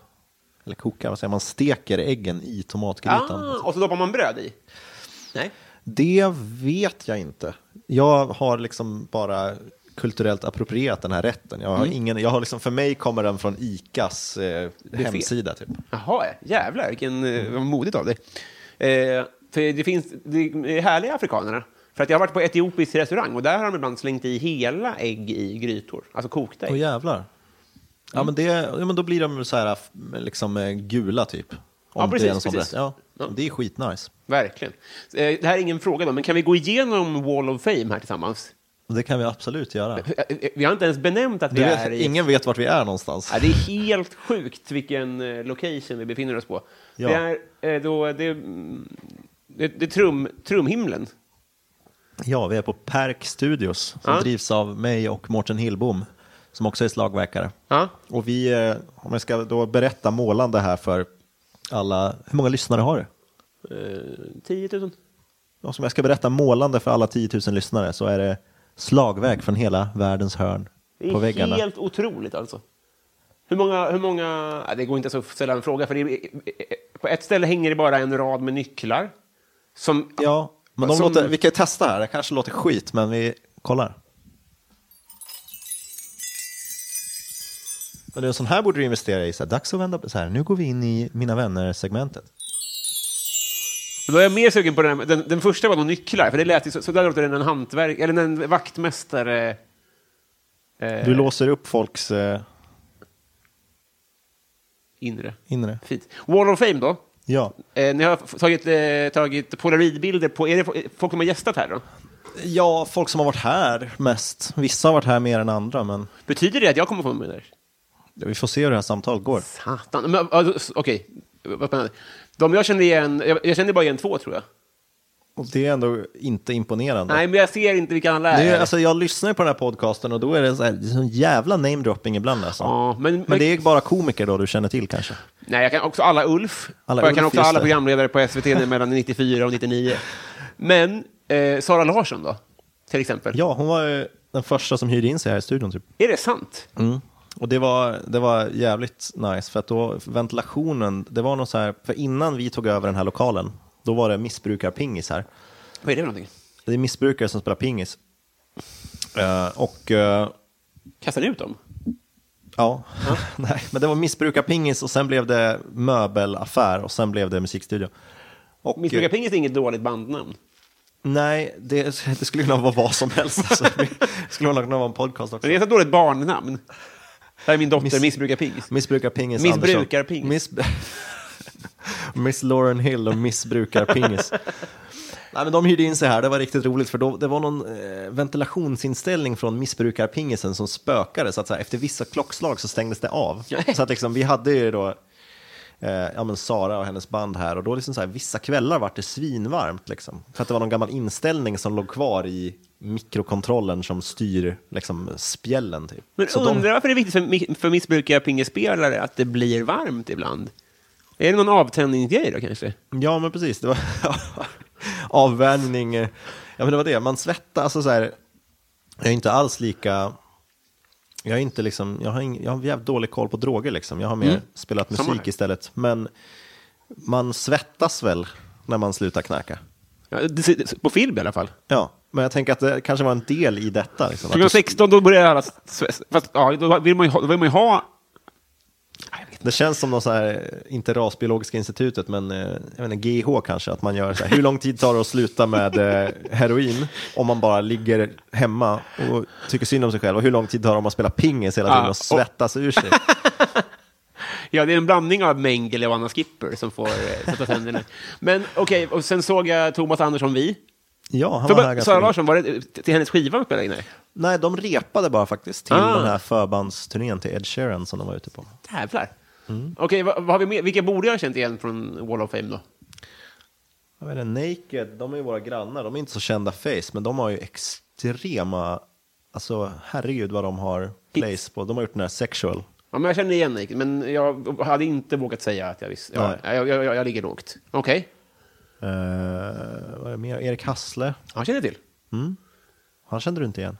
eller kokar, vad säger man, steker äggen i tomatgrytan. Ah, och så doppar man bröd i? Nej. Det vet jag inte. Jag har liksom bara kulturellt approprierat den här rätten. Jag har Mm. ingen, jag har liksom, för mig kommer den från ICAs eh, hemsida. Typ. Jaha, jävlar, vilken eh, vad modigt av dig. Eh, för det finns det är härliga afrikanerna. För att jag har varit på etiopisk restaurang och där har de ibland slängt i hela ägg i grytor, alltså kokta ägg. Åh jävlar. Ja, men, det, ja, men då blir de så här f- liksom eh, gula typ. Om Ja, precis, det är precis. Ja, Ja. Det är skitnice. Verkligen. Eh, det här är ingen fråga då, men kan vi gå igenom Wall of Fame här tillsammans? Det kan vi absolut göra. Eh, eh, Vi har inte ens benämnt att vi Du är vet, i... ingen vet vart vi är någonstans. Ja, det är helt sjukt vilken eh, location vi befinner oss på. Ja. Det är eh, då... Det, mm, det, det är trum, trumhimlen. Ja, vi är på Perk Studios som Ja. drivs av mig och Mårten Hillbom som också är slagverkare. Ja. Och vi, eh, om jag ska då berätta målande här för alla, hur många lyssnare har du? Eh, 10 000. Och som jag ska berätta målande för alla 10 000 lyssnare så är det slagverk från hela världens hörn Det på är väggarna. helt otroligt alltså. Hur många... Hur många det går inte att ställa en fråga, för det är, på ett ställe hänger det bara en rad med nycklar. Som, Ja, men de Som- låter, vi kan ju testa här, det kanske låter skit men vi kollar. Men det är sån här borde du investera i, så här, dags att vända, så här, nu går vi in i Mina vänner-segmentet. Då är jag mer sugen på den, den, den första var nog nycklar, för det lät ju så, så där låter den en hantverk, eller en vaktmästare. Eh, Du låser upp folks eh, inre. inre. Fint. Wall of Fame då? Ja. Eh, ni har tagit, eh, tagit polaroidbilder på, är det fo- folk som har gästat här då? ja, folk som har varit här mest. Vissa har varit här mer än andra, men Betyder det att jag kommer få med där? Vi får se hur det här samtalet går. Satan. Men, Okej, vad spännande. De jag kände igen, jag, jag kände bara igen två tror jag. Och det är ändå inte imponerande. Nej, men jag ser inte vilka han lär. Det är, alltså, jag lyssnar på den här podcasten och då är det så här, det är sån jävla namedropping ibland. Alltså. ja, men, Men det är bara komiker då du känner till kanske? Nej, jag kan också alla Ulf. Alla och jag kan Ulf, också just alla programledare på SVT mellan 94 och 99. Men eh, Sara Larsson då? Till exempel. Ja, hon var ju den första som hyrde in sig här i studion. Typ. Är det sant? Mm. Och det var, det var jävligt nice, för att då ventilationen, det var något så här, för innan vi tog över den här lokalen, då var det missbrukarpingis här. Vad är det för någonting? Det är missbrukare som spelar pingis. Eh, och eh, Kastar ni ut dem? ja, nej, men det var missbrukarpingis och sen blev det möbelaffär och sen blev det musikstudio. Och, Missbrukarpingis är inget dåligt bandnamn. Nej, det, det skulle kunna vara vad som helst. Alltså. Det skulle kunna vara en podcast också. Men det är ett dåligt barnnamn. Där är min dotter Miss- missbrukarpingis. Missbrukarpingis Missbrukarpingis. Miss... Miss Lauren Hill och missbrukarpingis. Nej, men de hyrde in sig här, det var riktigt roligt för då, det var någon eh, ventilationsinställning från missbrukarpingisen som spökade så att så här, efter vissa klockslag så stängdes det av. Så att liksom, vi hade ju då eh, ja, men Sara och hennes band här och då liksom så här, vissa kvällar var det svinvarmt liksom. För att det var någon gammal inställning som låg kvar i mikrokontrollen som styr liksom spjällen typ. Men Så de- undrar varför det är viktigt för, för missbrukarpingespelare att det blir varmt ibland? Är det någon avtändningsgrej då kanske? Ja, men precis. Det var avvärjning. eh, Ja, men det var det. Man svettas. Alltså så här, jag är inte alls lika... Jag, är inte liksom, jag, har ing, jag har jävligt dålig koll på droger. Liksom. Jag har mer spelat Samma musik istället. Men man svettas väl när man slutar knäcka. Ja, på film i alla fall. Ja, men jag tänker att det kanske var en del i detta. Liksom. Att Klockan du- 16 då börjar alla. Fast ja, då vill man ju ha... Då vill man ju ha Det känns som något så här, inte rasbiologiska institutet, men eh, jag vet inte, GH kanske, att man gör så här, hur lång tid tar det att sluta med eh, heroin om man bara ligger hemma och tycker synd om sig själv, och hur lång tid tar det om man spelar pingis hela tiden och svettas ur sig? Ja, det är en blandning av Mengele och Anna Skipper som får eh, sätta tänderna. Men okej, och sen såg jag Thomas Andersson Vi. Ja, han För var här Sara. Larsson, var det till hennes skiva de spelade in här? Nej, de repade bara faktiskt till Ah. den här förbandsturnén till Ed Sheeran som de var ute på. Jävlar. Okej, vad, vad har vi mer? Vilka borde jag ha känt igen från Wall of Fame då? Jag vet inte, Naked, de är ju våra grannar, de är inte så kända face, men de har ju extrema, alltså herregud vad de har plays på. De har gjort den här sexual. Ja, men jag känner igen Naked, men jag hade inte vågat säga att jag visste. Ja, jag, jag, jag, jag ligger lågt. Okej, Uh, vad är det mer? Erik Hassle, han känner till. han kände du inte igen.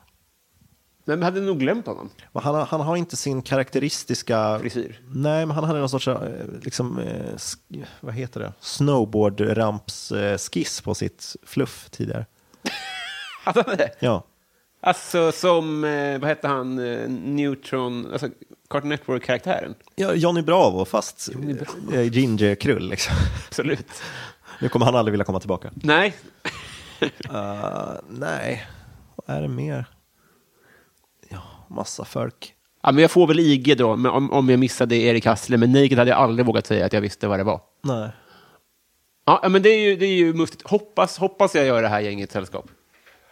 Men vi hade nog glömt honom. Men Han, har- han har inte sin karaktäristiska... Frisyr. Nej, men han hade någon sorts, eh, liksom, eh, vad heter det? Snowboard-ramps-skiss på sitt fluff tidigare. Hade han det? Ja. Alltså som, eh, vad hette han, eh, Neutron, alltså Cartoon Network-karaktären? ja Johnny Bravo, fast eh, ginger-krull liksom. Absolut. Nu kommer han aldrig vilja komma tillbaka. Nej. Uh, nej, vad är det mer? Massa folk. Ja, men jag får väl IG då, men om, om jag missade Erik Hassle, men Naked hade jag aldrig vågat säga att jag visste vad det var. Nej. Ja, men det är ju, det är ju mustigt. Hoppas, hoppas jag gör det här gänget sällskap.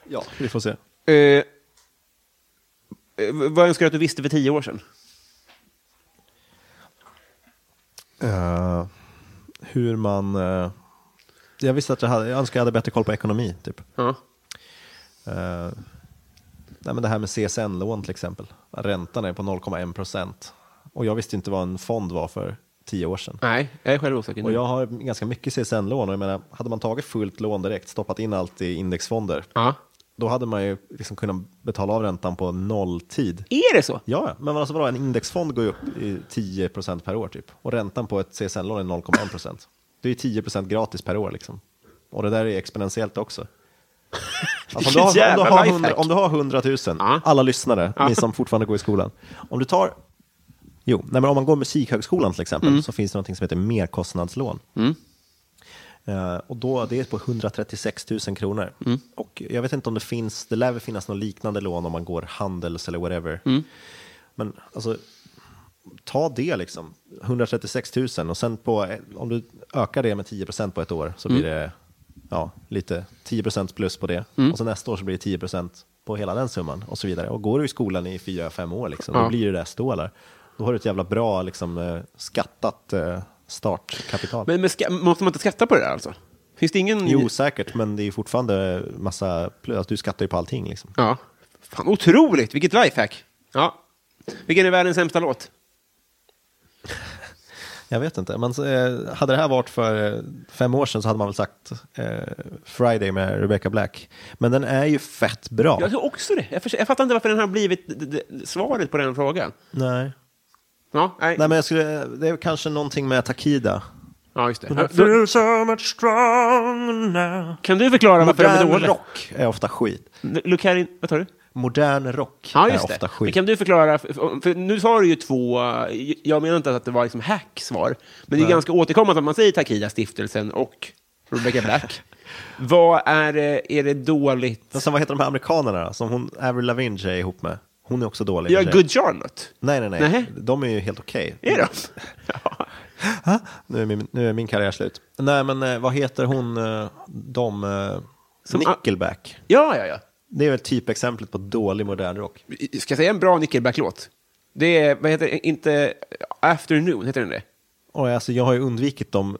Ja, vi får se. Eh, eh, vad önskar du att du visste för tio år sedan? Eh, hur man... eh, jag visste att jag hade, jag önskar jag hade bättre koll på ekonomi, typ. Ja. Nej, men det här med CSN-lån till exempel. Räntan är på 0,1 procent. Och jag visste inte vad en fond var för tio år sedan. Nej, jag är själv osäker nu. Och jag har ganska mycket CSN-lån och jag menar, hade man tagit fullt lån direkt, stoppat in allt i indexfonder, Ja. då hade man ju liksom kunnat betala av räntan på nolltid. Är det så? Ja, men alltså vadå, en indexfond går ju upp i 10 procent per år typ. Och räntan på ett CSN-lån är 0,1 procent. Det är ju 10 procent gratis per år liksom. Och det där är exponentiellt också. Alltså, om, du har, om, du har lifehack. 100, om du har 100 000, Ja. alla lyssnare, ni som fortfarande går i skolan. Om du tar, jo, nej, men om man går Musikhögskolan till exempel, Mm. så finns det något som heter merkostnadslån. Eh, och då, det är på 136 000 kronor. Mm. Och jag vet inte om det finns, det lär väl finnas något liknande lån om man går Handels eller whatever. Mm. Men alltså, ta det liksom, 136 000 och sen på, om du ökar det med 10 procent på ett år så blir Mm. det ja, lite 10 procent plus på det. Och så nästa år så blir det 10 procent på hela den summan och så vidare. Och går du i skolan i fyra fem år, liksom, Ja. då blir det där stålar. Då har du ett jävla bra liksom, eh, skattat eh, startkapital. Men, men måste man inte skatta på det där alltså? Finns det ingen... Jo, säkert, men det är fortfarande massa, alltså, du skattar ju på allting liksom. Ja. Fan, otroligt! Vilket lifehack! Ja. Vilken är världens sämsta låt? Jag vet inte, men eh, hade det här varit för eh, fem år sedan så hade man väl sagt eh, Friday med Rebecca Black. Men den är ju fett bra. Jag tror också det. Jag, jag fattar inte varför den har blivit svaret på den frågan. Nej. Ja, nej. Nej, men jag skulle, det är kanske någonting med Takida. ja just det. Då- so much strong now. Kan du förklara varför den är dålig? rock är ofta skit. Look här in, vad tar du? Modern rock Ja, är ofta det. Men skit. kan du förklara, för, nu sa du ju två, eh, jag menar inte att det var liksom hack-svar, men det är ganska återkommande att man säger Takida-stiftelsen och Rebecca Black. Vad är det, är det dåligt? Men sen, vad heter de här amerikanerna som hon, Avril Lavigne är ihop med? Hon är också dålig. Ja. Good Charlotte. Nej, nej, nej. Nähä. De är ju helt okej. Är de? Ha? Nu, är min, nu är min karriär slut. Nej, men eh, vad heter hon, eh, de, eh, Som- Nickelback? Ja, ja, ja. Det är väl typexemplet på dålig modern rock. Ska jag säga en bra Nickelback-låt? Det är, vad heter det, inte Afternoon, heter den det? Och alltså, jag har ju undvikit dem.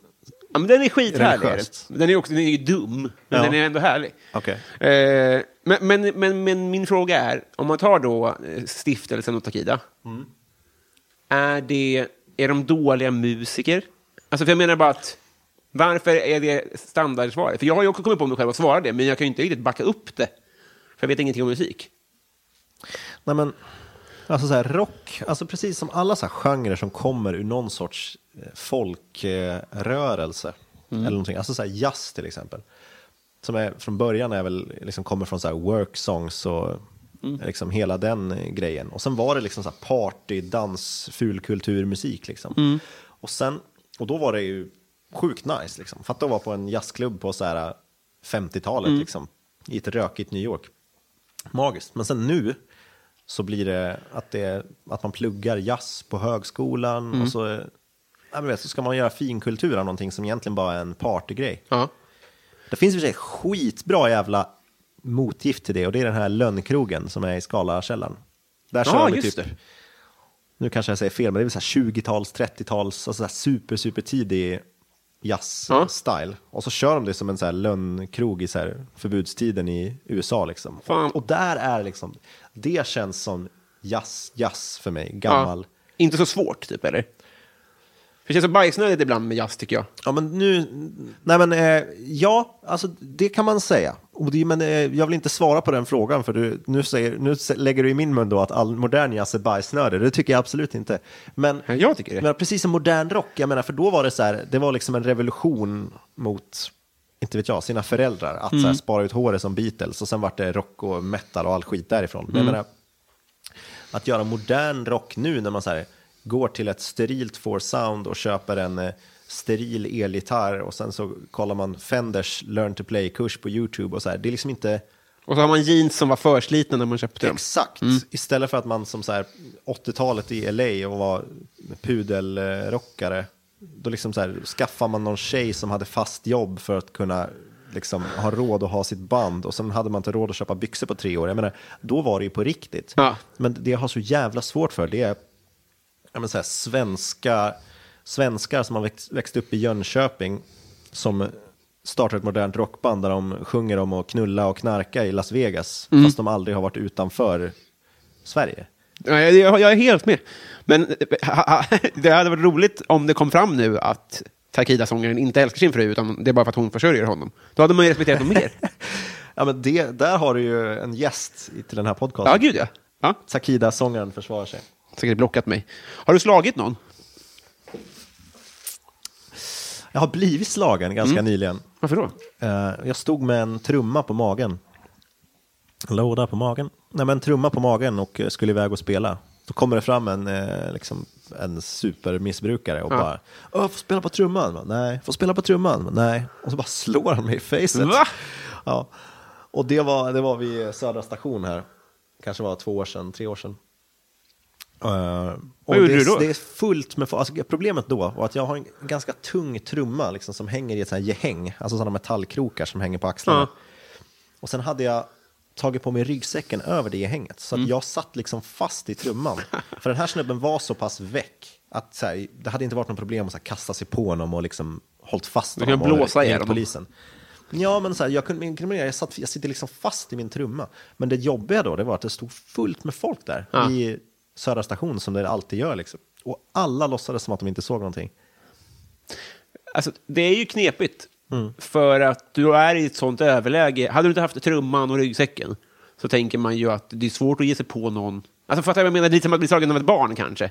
Ja, men den är skithärlig. Religiöst. Den är, också, den är ju dum, men Ja. den är ändå härlig. Okej. Eh, men, men, men, men min fråga är, om man tar då eh, stiftelsen och Takida, Mm. är, det, är de dåliga musiker? Alltså, för jag menar bara att, varför är det standardsvaret? För jag har ju också kommit på mig själv att svara det, men jag kan ju inte riktigt backa upp det. För jag vet ingenting om musik. Nej, men alltså så här, rock, alltså precis som alla så här genrer som kommer ur någon sorts eh, folkrörelse. Eller någonting. Alltså så här, jazz till exempel. Som är, från början är väl, liksom kommer från så här work songs och liksom hela den eh, grejen. Och sen var det liksom så här party, dans, fulkulturmusik liksom. Och sen, och då var det ju sjukt nice liksom. Fatta att vara på en jazzklubb på så här 50-talet liksom. I ett rökigt New York. Magiskt. Men sen nu så blir det att, det, att man pluggar jazz på högskolan och så, ja, men vet, så ska man göra finkultur av någonting som egentligen bara är en partygrej. Ja. Det finns i och för sig skitbra jävla motgift till det och det är den här lönnkrogen som är i Skalakällaren. Där Ja, kör vi just typ, det. nu kanske jag säger fel, men det är väl så här 20-tals, 30-tals, alltså så här super, super tidig jazz-style. Och så kör de det som en så här lönnkrog i så här förbudstiden i USA liksom. Fan. Och där är liksom, det känns som jazz, jazz för mig, gammal. Ja. Inte så svårt, typ, eller? För det känns så bajsnödigt ibland med jazz, tycker jag. Ja, men nu... Nej, men eh, ja, alltså det kan man säga. Och det, men eh, jag vill inte svara på den frågan, för du, nu, säger, nu lägger du i min mun då att all modern jazz är bajsnödig. Det tycker jag absolut inte. Men, Ja, jag tycker det. Men precis som modern rock, jag menar, för då var det så här, det var liksom en revolution mot, inte vet jag, sina föräldrar. Att så Mm. här, spara ut håret som Beatles och sen vart det rock och metal och all skit därifrån. Men Mm. jag menar, att göra modern rock nu när man så här, går till ett sterilt four sound och köper en eh, steril elgitarr och sen så kollar man Fenders learn to play-kurs på YouTube och så här. Det är liksom inte Och så har man jeans som var förslitna när man köpte dem. exakt. Istället för att man som så här 80-talet i LA och var pudelrockare, då liksom så här, skaffar man någon tjej som hade fast jobb för att kunna liksom ha råd att ha sitt band och sen hade man inte råd att köpa byxor på tre år. Jag menar, då var det ju på riktigt. Ja. Men det jag har så jävla svårt för, det är jag menar, så här, svenska, svenskar som har växt, växt upp i Jönköping som startar ett modernt rockband där de sjunger om att knulla och knarka i Las Vegas, fast de aldrig har varit utanför Sverige. Ja, jag, jag jag är helt med. Men det hade varit roligt om det kom fram nu att Takida-sångaren inte älskar sin fru, utan det är bara för att hon försörjer honom. Då hade man ju respekterat honom mer. Ja, men det, där har du ju en gäst till den här podcasten. Ja, gud ja. ja. Sakida-sångaren försvarar sig. Säkert blockat mig. Har du slagit någon? Jag har blivit slagen ganska nyligen. Varför då? Eh, jag stod med en trumma på magen. En låda på magen. Nej, men en trumma på magen och eh, skulle iväg och spela. Då kommer det fram en, eh, liksom, en supermissbrukare och bara Åh, får spela på trumman? Nej. Får spela på trumman? Nej. Och så bara slår han mig i facet. Va? Ja. Och det var, det var vid Södra station här. Kanske var två år sedan, tre år sedan. Eh, och det, är- då? Det är fullt med. Alltså, problemet då var att jag har en ganska tung trumma liksom, som hänger i ett sånt här gehäng. Alltså sådana metallkrokar som hänger på axlarna. Ja. Och sen hade jag tagit på mig ryggsäcken över det gehänget. Så att Mm. jag satt liksom fast i trumman. För den här snubben var så pass väck att här, det hade inte varit något problem att så här, kasta sig på honom och liksom hållit fast Du kan honom blåsa ihjäl honom. polisen. Ja, men så här, jag, kunde, kriminell, jag, satt, jag sitter liksom fast i min trumma. Men det jobbiga då, det var att det stod fullt med folk där Ja. i Södra station som det alltid gör. Liksom. Och alla låtsades som att de inte såg någonting. Alltså, det är ju knepigt. För att du är i ett sånt överläge. Hade du inte haft trumman och ryggsäcken så tänker man ju att det är svårt att ge sig på någon. Alltså fattar du vad jag menar? Lite som att bli slagen av ett barn kanske.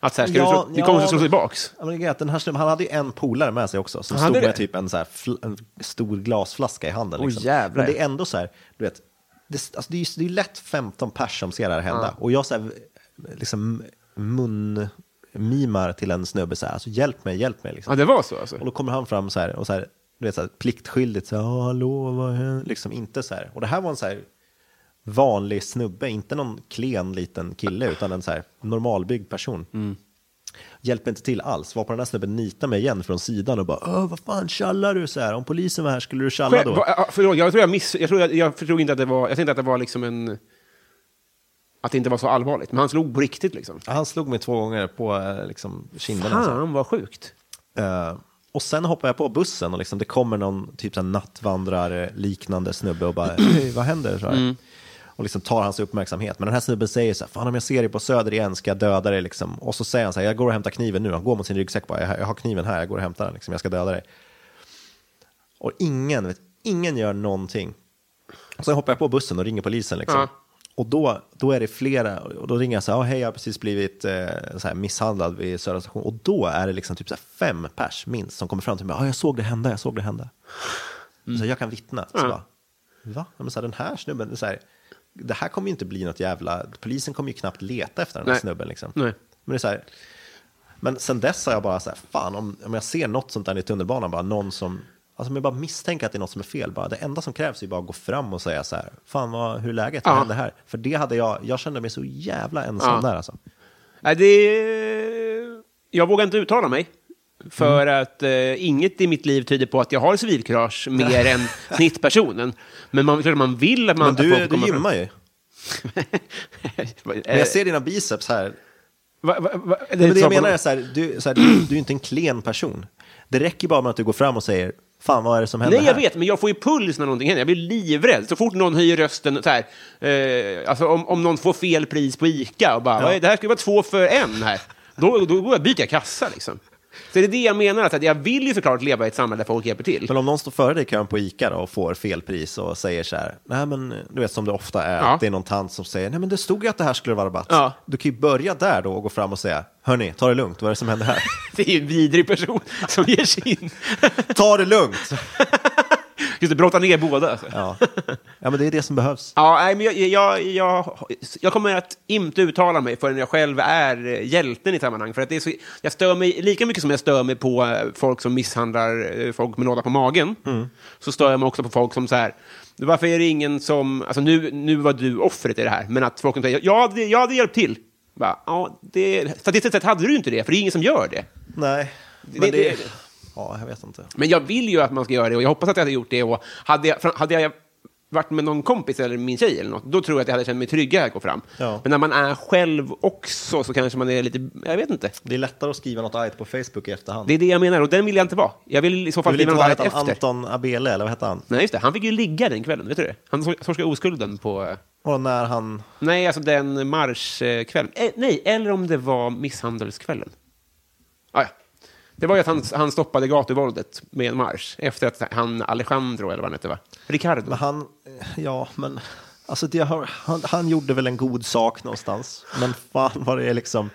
Att så här, ska Ja, du, slå, du ja, kommer att slå tillbaks. Ja, men den här han hade ju en polare med sig också som Han stod med det? typ en, så här, en stor glasflaska i handen. Liksom. jävlar. Men det är ändå så här, du vet, det, alltså, det, är, det är lätt 15 pers som ser det här hända. Och jag så här, liksom munmimar till en snubbe så här, alltså hjälp mig, hjälp mig. Liksom. Ja, det var så alltså. Och då kommer han fram så här, och så här, du vet, så här, pliktskyldigt, så här, "Ja, hallå, vad händer? Liksom inte så här. Och det här var en så här vanlig snubbe, inte någon klen liten kille, utan en så här normalbyggd person. Mm. Hjälper inte till alls. Var på den här snubben nita mig igen från sidan och bara, vad fan tjallar du så här? Om polisen var här skulle du tjalla då? förlåt, jag tror jag miss... Jag, tror jag, jag förstod inte att det var... Jag tänkte att det var liksom en... Att det inte var så allvarligt. Men han slog på riktigt liksom. Han slog mig två gånger på eh, liksom, kinderna. så här. Fan vad sjukt. Eh, och sen hoppar jag på bussen och liksom, det kommer någon typ så nattvandrare liknande snubbe och bara, "Hej, vad händer? Så här. Och liksom tar hans uppmärksamhet. Men den här snubben säger så här, fan om jag ser dig på Söder igen ska jag döda dig. Liksom. Och så säger han så här, jag går och hämtar kniven nu. Han går mot sin ryggsäck bara, jag, jag har kniven här, jag går och hämtar den, liksom. jag ska döda dig. Och ingen, vet, ingen gör någonting. Och sen hoppar jag på bussen och ringer polisen. Liksom. Ja. Och då, då är det flera, och då ringer jag så här, "Ja, hej jag har precis blivit eh, så här, misshandlad vid Södra station. Och då är det liksom typ så fem pers minst som kommer fram till mig, ja jag såg det hända, jag såg det hända. Så jag kan vittna. Så Ja. bara, va? Men så här, den här snubben, så här, det här kommer ju inte bli något jävla, polisen kommer ju knappt leta efter den här Nej. snubben. Liksom. Nej. Men det är så här, men sen dess har jag bara så här, fan om, om jag ser något sånt där i tunnelbanan, bara någon som, alltså jag bara misstänker att det är något som är fel, bara det enda som krävs är bara att gå fram och säga så här, fan vad, hur är läget, vad Ja. händer här? För det hade jag, jag kände mig så jävla ensam Ja. där alltså. Nej, det... Jag vågar inte uttala mig. För Mm. att eh, inget i mitt liv tyder på att jag har civilkurage mer än snittpersonen. Men man, klart man vill att man... Men du, du gymmar ju. Men jag ser dina biceps här, Va, va, va, det Men det jag menar är så här, du, så här, du, du är inte en klen person. Det räcker bara med att du går fram och säger, fan vad är det som händer Nej, jag här? vet, men jag får ju puls när någonting händer. Jag blir livrädd. Så fort någon höjer rösten, så här, eh, alltså om, om någon får fel pris på ICA och bara, "Vad är det här ska ju vara två för en här. Då, då jag byter jag kassa liksom. Så det är det jag menar, att jag vill ju såklart leva i ett samhälle där folk hjälper till. Men om någon står före dig i kön på ICA då, och får fel pris och säger så här, nej men du vet som det ofta är, Ja. att det är någon tant som säger, nej men det stod ju att det här skulle vara rabatt. Ja. Du kan ju börja där då och gå fram och säga, hörni, ta det lugnt, vad är det som händer här? Det är ju en vidrig person som ger sig in. ta det lugnt! Just det, brotta ner båda. Ja. ja, men det är det som behövs. Ja, nej, men jag, jag, jag, jag kommer att inte uttala mig förrän jag själv är eh, hjälten i sammanhang. För att det är så, jag stör mig, lika mycket som jag stör mig på eh, folk som misshandlar eh, folk med låda på magen, så stör jag mig också på folk som så här, varför är det ingen som, alltså nu, nu var du offret i det här, men att folk som säger, ja, det, jag hade hjälpt till. Bara, ja, det, statistiskt sett hade du inte det, för det är ingen som gör det. Nej, men Det- det... det- Ja, jag vet inte. Men jag vill ju att man ska göra det och jag hoppas att jag hade gjort det. Och hade, jag, hade jag varit med någon kompis eller min tjej eller något, då tror jag att jag hade känt mig tryggare att gå fram. Ja. Men när man är själv också så kanske man är lite, jag vet inte. Det är lättare att skriva något argt på Facebook i efterhand. Det är det jag menar och den vill jag inte vara. Jag vill i så fall skriva något argt efter. Anton Abele, eller vad hette han? Nej, just det. Han fick ju ligga den kvällen, vet du det? Han tor- torskade oskulden på... eh, Och när han... Nej, alltså den marschkvällen. Eh, nej, eller om det var misshandelskvällen. Ah, ja. Det var ju att han, han stoppade gatuvåldet med en marsch efter att han, Alejandro, eller vad han hette, va? Ricardo. Men han... Ja, men... Alltså, det har, han, han gjorde väl en god sak någonstans. Men fan vad det är liksom...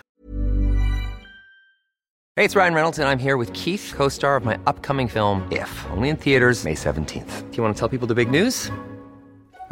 Hey, it's Ryan Reynolds, and I'm here with Keith, co star of my upcoming film, If, only in theaters, May 17th. Do you want to tell people the big news?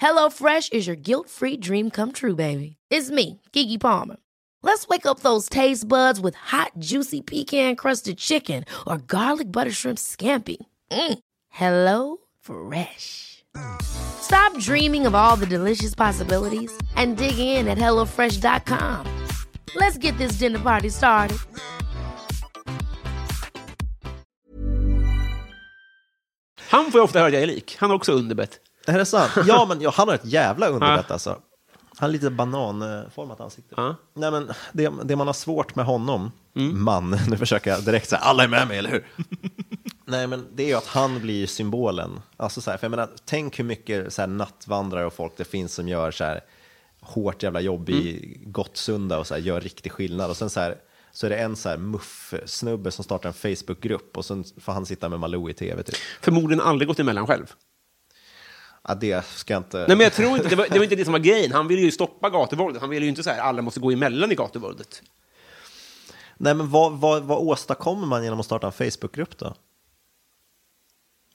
HelloFresh is your guilt-free dream come true, baby. It's me, Kiki Palmer. Let's wake up those taste buds with hot, juicy pecan-crusted chicken or garlic butter shrimp scampi. Mm. Hello Fresh. Stop dreaming of all the delicious possibilities and dig in at HelloFresh.com. Let's get this dinner party started. Han får ofta höra jag är lik. Han har också underbett. Är det sant? Ja, men ja, han har ett jävla underbett alltså. Han har lite bananformat ansikte. Ja. Nej, men det, det man har svårt med honom, man, nu försöker jag direkt säga alla är med mig, eller hur? Nej, men det är ju att han blir symbolen. Alltså så här, för jag menar, tänk hur mycket så här, nattvandrare och folk det finns som gör så här hårt jävla jobb i Gottsunda och så här, gör riktig skillnad. Och sen så här, så är det en så här muff-snubbe som startar en Facebookgrupp och sen får han sitta med Malou i tv. Typ. Förmodligen aldrig gått emellan själv. Ja, det ska jag inte... Nej, men jag tror inte, det var, det var inte det som var grejen. Han ville ju stoppa gatuvåldet. Han ville ju inte så här, alla måste gå emellan i gatuvåldet. Nej, men vad, vad, vad åstadkommer man genom att starta en Facebookgrupp då?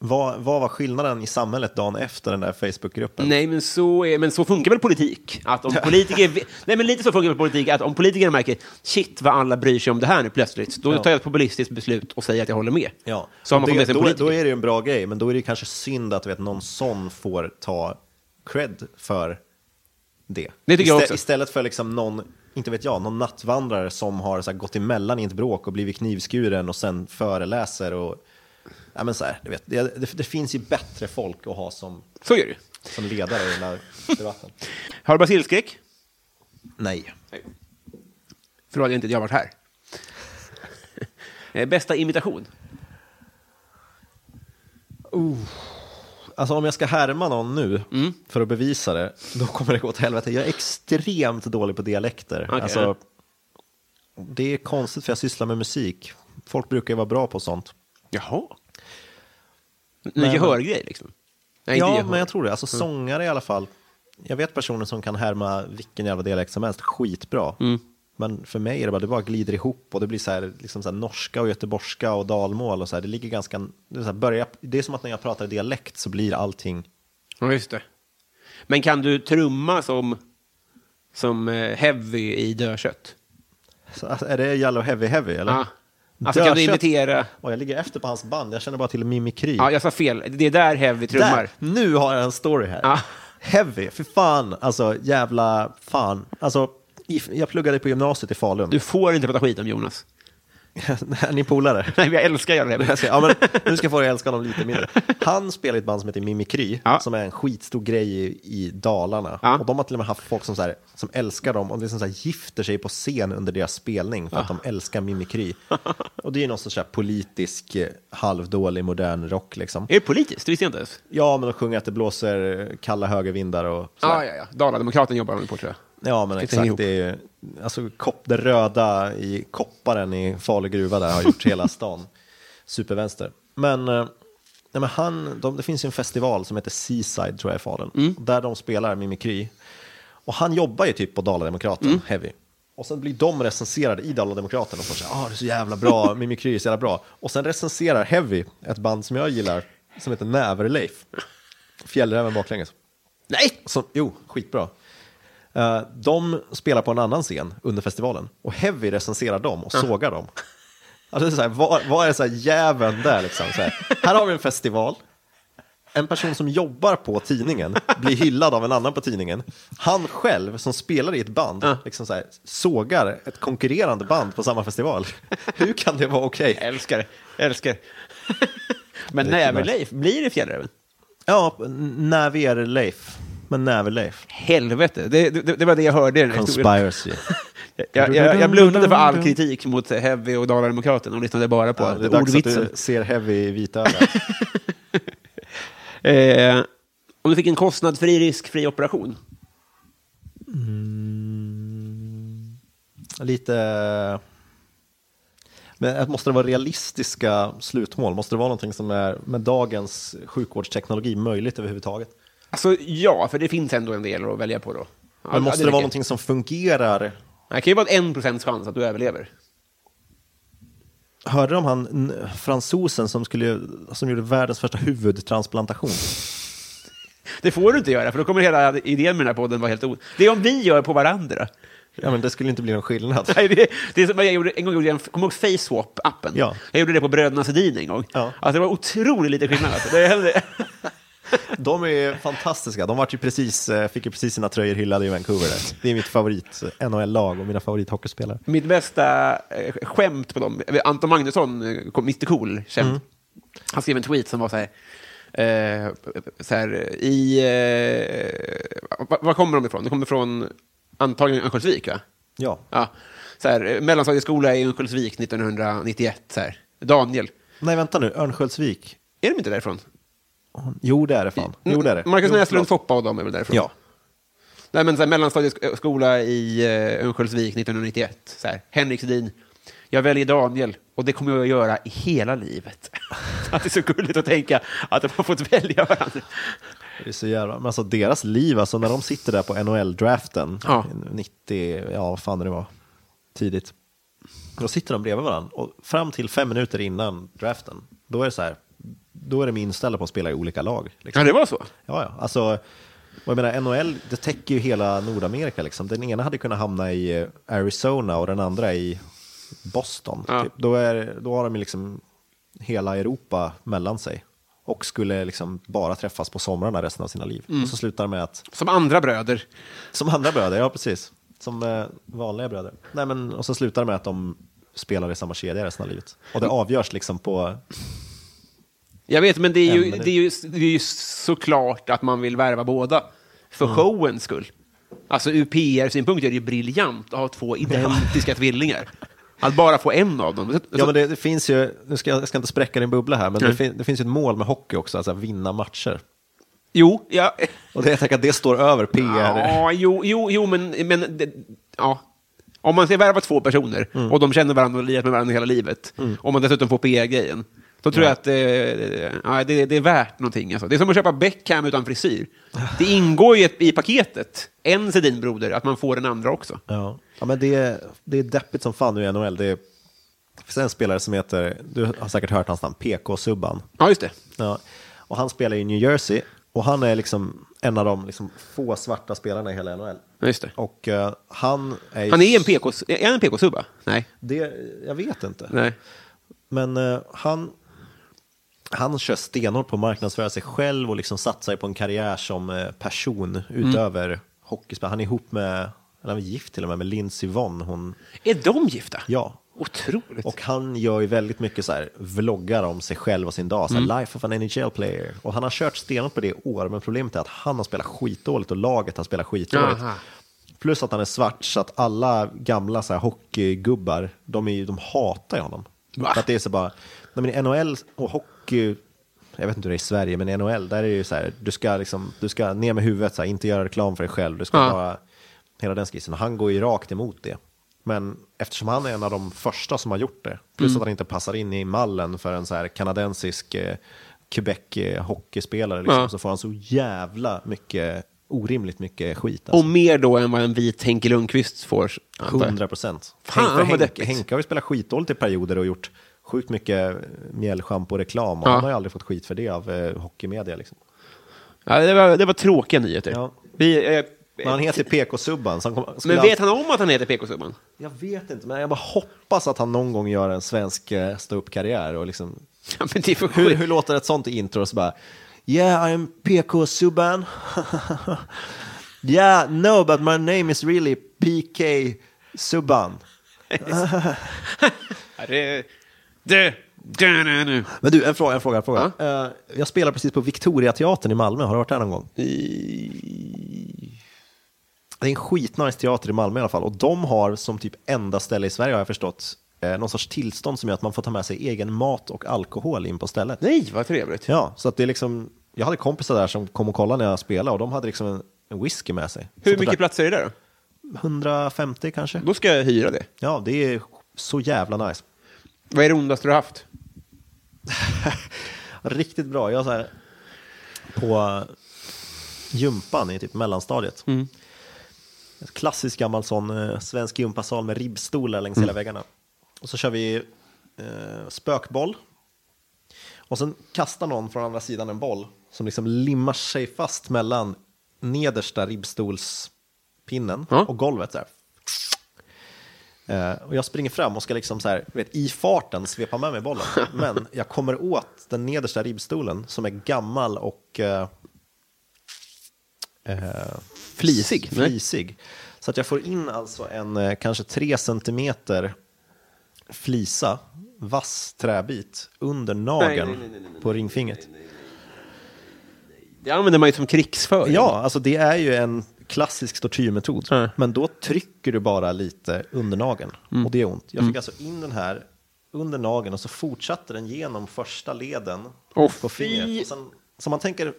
Vad, vad var skillnaden i samhället dagen efter den där Facebookgruppen? Nej, men så, är, men så funkar väl politik? Att om politiker, nej, men lite så funkar väl politik, att om politikerna märker shit vad alla bryr sig om det här nu plötsligt, då tar jag ett populistiskt beslut och säger att jag håller med. Ja, Så har man det, då, då är det ju en bra grej, men då är det kanske synd att vet, någon sån får ta cred för det. Det Istä- också. Istället för liksom någon, inte vet jag, någon nattvandrare som har så här, gått emellan i ett bråk och blivit knivskuren och sen föreläser och Ja, men så här, du vet, det, det, det finns ju bättre folk att ha som, Så är det som ledare i den här debatten. Har du basilskräck? Nej. Förlåt, jag inte jag varit här. Eh, Bästa imitation? Alltså om jag ska härma någon nu Mm. för att bevisa det, då kommer det gå åt helvete. Jag är extremt dålig på dialekter. Okej. Alltså, det är konstigt för jag sysslar med musik. Folk brukar ju vara bra på sånt. Jaha. En gehörgrej, liksom? Nej, ja, gehör. men jag tror det. Alltså sångare i alla fall. Jag vet personer som kan härma vilken jävla dialekt som helst skitbra. Mm. Men för mig är det bara, det bara glider ihop och det blir så här, liksom så här norska och göteborgska och dalmål och så här. Det ligger ganska, det är, så här, börja, det är som att när jag pratar dialekt så blir allting Ja, just det. Men kan du trumma som, som eh, heavy i dödkött? Så, alltså, är det Yellow Heavy Heavy eller? Ja. Alltså kan du imitera... Jag ligger efter på hans band, jag känner bara till Mimikry. Ja, jag sa fel. Det är där Heavy trummar. Där, nu har jag en story här. Ja. Heavy, för fan, alltså jävla fan. Alltså, jag pluggade på gymnasiet i Falun. Du får inte prata skit om Jonas. är ni polare? Nej, jag älskar. Jag ska, ja, men, nu ska jag få dig att älska honom lite mindre. Han spelar i ett band som heter Mimikry, Ja. som är en skitstor grej i, i Dalarna. Ja. Och de har till och med haft folk som, så här, som älskar dem och liksom så här, gifter sig på scen under deras spelning för att de älskar Mimikry. Och det är ju någon sorts här, politisk, eh, halvdålig, modern rock liksom. Är det politiskt? Det visste jag inte ens. Ja, men de sjunger att det blåser kalla högervindar och så Ja, ja, ja. Dalademokraten jobbar de på, tror jag. Ja, men exakt. ihop. Det, är, ju- alltså, kopp, det röda i kopparen i Falu gruva där har gjort hela stan supervänster. Men, eh, nej, men han, de, det finns ju en festival som heter Seaside tror jag i Falun, Mm. där de spelar Mimikry. Och han jobbar ju typ på Dala-Demokraten, Mm. Heavy. Och sen blir de recenserade i Dala-Demokraten och får säga ah, det är så jävla bra, Mimikry är så jävla bra. Och sen recenserar Heavy, ett band som jag gillar, som heter Näverleif. Fjällräven baklänges. Nej! Som, jo, skitbra. Eh, de spelar på en annan scen under festivalen och Heavy recenserar dem och sågar dem. Alltså, det är så här, vad, vad är så här jäveln där liksom? Här, här har vi en festival, en person som jobbar på tidningen blir hyllad av en annan på tidningen. Han själv som spelar i ett band liksom så här, sågar ett konkurrerande band på samma festival. Hur kan det vara okej? Jag älskar det. Jag älskar. Men Det är Näverleif, blir det Fjällräven? Ja, Näver Leif. Men Näver Leif. Helvete, det, det, det var det jag hörde. Conspiracy. Jag, jag, jag blundade för all kritik mot Heavy och Dalademokraten och lyssnade bara på Ja, det är dags att ordvitsen. du ser Heavy i vitögat. Eh, om du fick en kostnadsfri, riskfri operation, Lite... Men måste det vara realistiska slutmål? Måste det vara någonting som är med dagens sjukvårdsteknologi möjligt överhuvudtaget? Alltså ja, för det finns ändå en del att välja på då. Ja, Men måste det, räcker. vara någonting som fungerar? Det kan ju vara en procents chans att du överlever. Hörde du om han fransosen som, skulle, som gjorde världens första huvudtransplantation? Det får du inte göra, för då kommer hela idén med den här podden vara helt o... Det är om vi gör på varandra. Ja, men det skulle inte bli någon skillnad. Nej, det, det är som jag gjorde, en gång gjorde jag en, kommer du ihåg Faceswap-appen? Ja. Jag gjorde det på Bröderna Sedin en gång. Ja. Alltså, det var otroligt lite skillnad. Alltså. Det hände. De är fantastiska. De vart ju precis, eh, fick ju precis sina tröjor hyllade i Vancouver. Där. Det är mitt favorit eh, NHL-lag och mina favorithockeyspelare. Mitt bästa eh, skämt på dem, Anton Magnusson, Mr Cool, känd. Mm. Han skrev en tweet som var så här, eh, så här i... Eh, var, var kommer de ifrån? De kommer från antagligen Örnsköldsvik, va? Ja, Ja. Så här, mellanstadieskola i Örnsköldsvik 1991. Så här. Daniel. nej vänta nu, Örnsköldsvik. Är de inte därifrån? Jo, det är det fan. Jo, det är det. Marcus Näslund. Foppa och de är väl därifrån? Ja. Nej, men så här, mellanstadieskola i eh, Örnsköldsvik 1991. Så här, Henrik Sedin. Jag väljer Daniel och det kommer jag att göra i hela livet. att det är så gulligt att tänka att de har fått välja varandra. Det är så jävla, men alltså deras liv, alltså när de sitter där på NHL-draften, Ja. 90, ja vad fan det var, tidigt. Då sitter de bredvid varandra och fram till fem minuter innan draften, då är det så här, då är de inställda på att spela i olika lag. Liksom. Ja, det var så. Ja, ja, alltså, och jag menar NHL, det täcker ju hela Nordamerika liksom. Den ena hade kunnat hamna i eh, Arizona och den andra i Boston. Ja. Typ. Då, är, då har de liksom hela Europa mellan sig och skulle liksom bara träffas på somrarna resten av sina liv. Mm. Och så slutar med att, Som andra bröder. som andra bröder, ja precis, som eh, vanliga bröder. Nej, men, och så slutar det med att de spelar i samma kedja resten av livet. Och det avgörs liksom på, Jag vet, men det är ju, det är ju, det är ju såklart att man vill värva båda. För showens skull. Alltså ur PR-synpunkt är det ju briljant att ha två identiska tvillingar. Att bara få en av dem. Ja, men det, det finns ju, nu ska, jag ska inte spräcka din bubbla här, men det, fin, det finns ju ett mål med hockey också, alltså att vinna matcher. Jo, ja. Och det, jag tänker att det står över PR. Ja, jo, jo, jo men, men det, ja. Om man ska värva två personer och de känner varandra och lirat med varandra hela livet, och man dessutom får PR-grejen, då tror jag att eh, ja, det, det är värt någonting. Alltså. Det är som att köpa Beckham utan frisyr. Det ingår ju i paketet, en Sedin-broder, att man får den andra också. Ja, ja men det, är- det är deppigt som fan nu i NHL. Det, är, finns en spelare som heter, du har säkert hört hans namn, PK Subban. Ja, just det. Ja. Och han spelar i New Jersey Och han är liksom en av de liksom få svarta spelarna i hela NHL. Ja, Just det. Och eh, han är Han är en PK, PK-subba? Nej. Det, jag vet inte. Nej. Men eh, han, han kör stenhårt på att marknadsföra sig själv och liksom satsar på en karriär som eh, person utöver hockeyspel. Han är ihop med, eller han är gift till och med, med Lindsey Vonn. Hon, Är de gifta? ja. Otroligt. Och han gör ju väldigt mycket så här vloggar om sig själv och sin dag. Så här, Mm. Life of an NHL player. Och han har kört stenhårt på det i år. Men problemet är att han har spelat skitdåligt och laget har spelat skitdåligt. Aha. Plus att han är svart så att alla gamla så här, hockeygubbar, de, är ju, de hatar ju honom. Va? För att det är så bara, nej, men NHL och hockey, jag vet inte hur det är i Sverige, men i NHL där är det ju så här, du ska, liksom, du ska ner med huvudet, så här, inte göra reklam för dig själv, du ska Ja. bara, hela den skissen. Han går ju rakt emot det. Men eftersom han är en av de första som har gjort det, plus Mm. att han inte passar in i mallen för en så här kanadensisk eh, Quebec eh, liksom, Ja. så får han så jävla mycket, orimligt mycket skit. Alltså. Och mer då än vad en vit Henke Lundqvist får. antar jag. 100 procent. Henke. Henke har ju spelat skitdåligt i perioder och gjort sjukt mycket mjällschampo-reklam. Och Ja. Han har ju aldrig fått skit för det av eh, hockeymedia. Liksom. Ja, det, var, det var tråkiga nyheter. Ja. Vi, eh, Men han heter PK-Subban. men vet han om att han heter PK-subban? Jag vet inte, men jag bara hoppas att han någon gång gör en svensk eh, ståuppkarriär. Och liksom, Ja, men det är för hur, hur låter ett sånt intro? Så bara, yeah, I'm PK-Subban. yeah, no, but my name is really PK Ja, det. Men du, en fråga. En fråga, en fråga. Eh, jag spelar precis på Victoriateatern i Malmö. Har du varit där någon gång? Det är en skitnice teater i Malmö i alla fall. Och de har som typ enda ställe i Sverige har jag förstått eh, någon sorts tillstånd som gör att man får ta med sig egen mat och alkohol in på stället. Nej, vad trevligt. Ja, så att det är liksom, jag hade kompisar där som kom och kollade när jag spelade och de hade liksom en, en whisky med sig. Hur mycket där- platser är det då? 150 kanske. Då ska jag hyra det. Ja, det är så jävla nice. Vad är det ondaste du har haft? Riktigt bra. Jag så här, på gympan i typ mellanstadiet. Ett klassisk gammal sån eh, svensk gympasal med ribbstolar längs hela väggarna. Och så kör vi eh, spökboll. Och sen kastar någon från andra sidan en boll som liksom limmar sig fast mellan nedersta ribbstolspinnen Ja. och golvet. Så här. Eh, och jag springer fram och ska liksom så här, vet, i farten svepa med mig bollen. Men jag kommer åt den nedersta ribbstolen som är gammal och eh, eh, Flisig? Flisig. Så att jag får in alltså en eh, kanske tre centimeter flisa, vass träbit under nageln nej, nej, nej, nej, på ringfingret. Det använder man ju som krigsföring. Ja, alltså det är ju en klassisk tortyrmetod. Ja. Men då trycker du bara lite under nageln Mm. och det är ont. Jag fick alltså in den här under nageln och så fortsatte den genom första leden Åh, på fingret. Sen, så man tänker,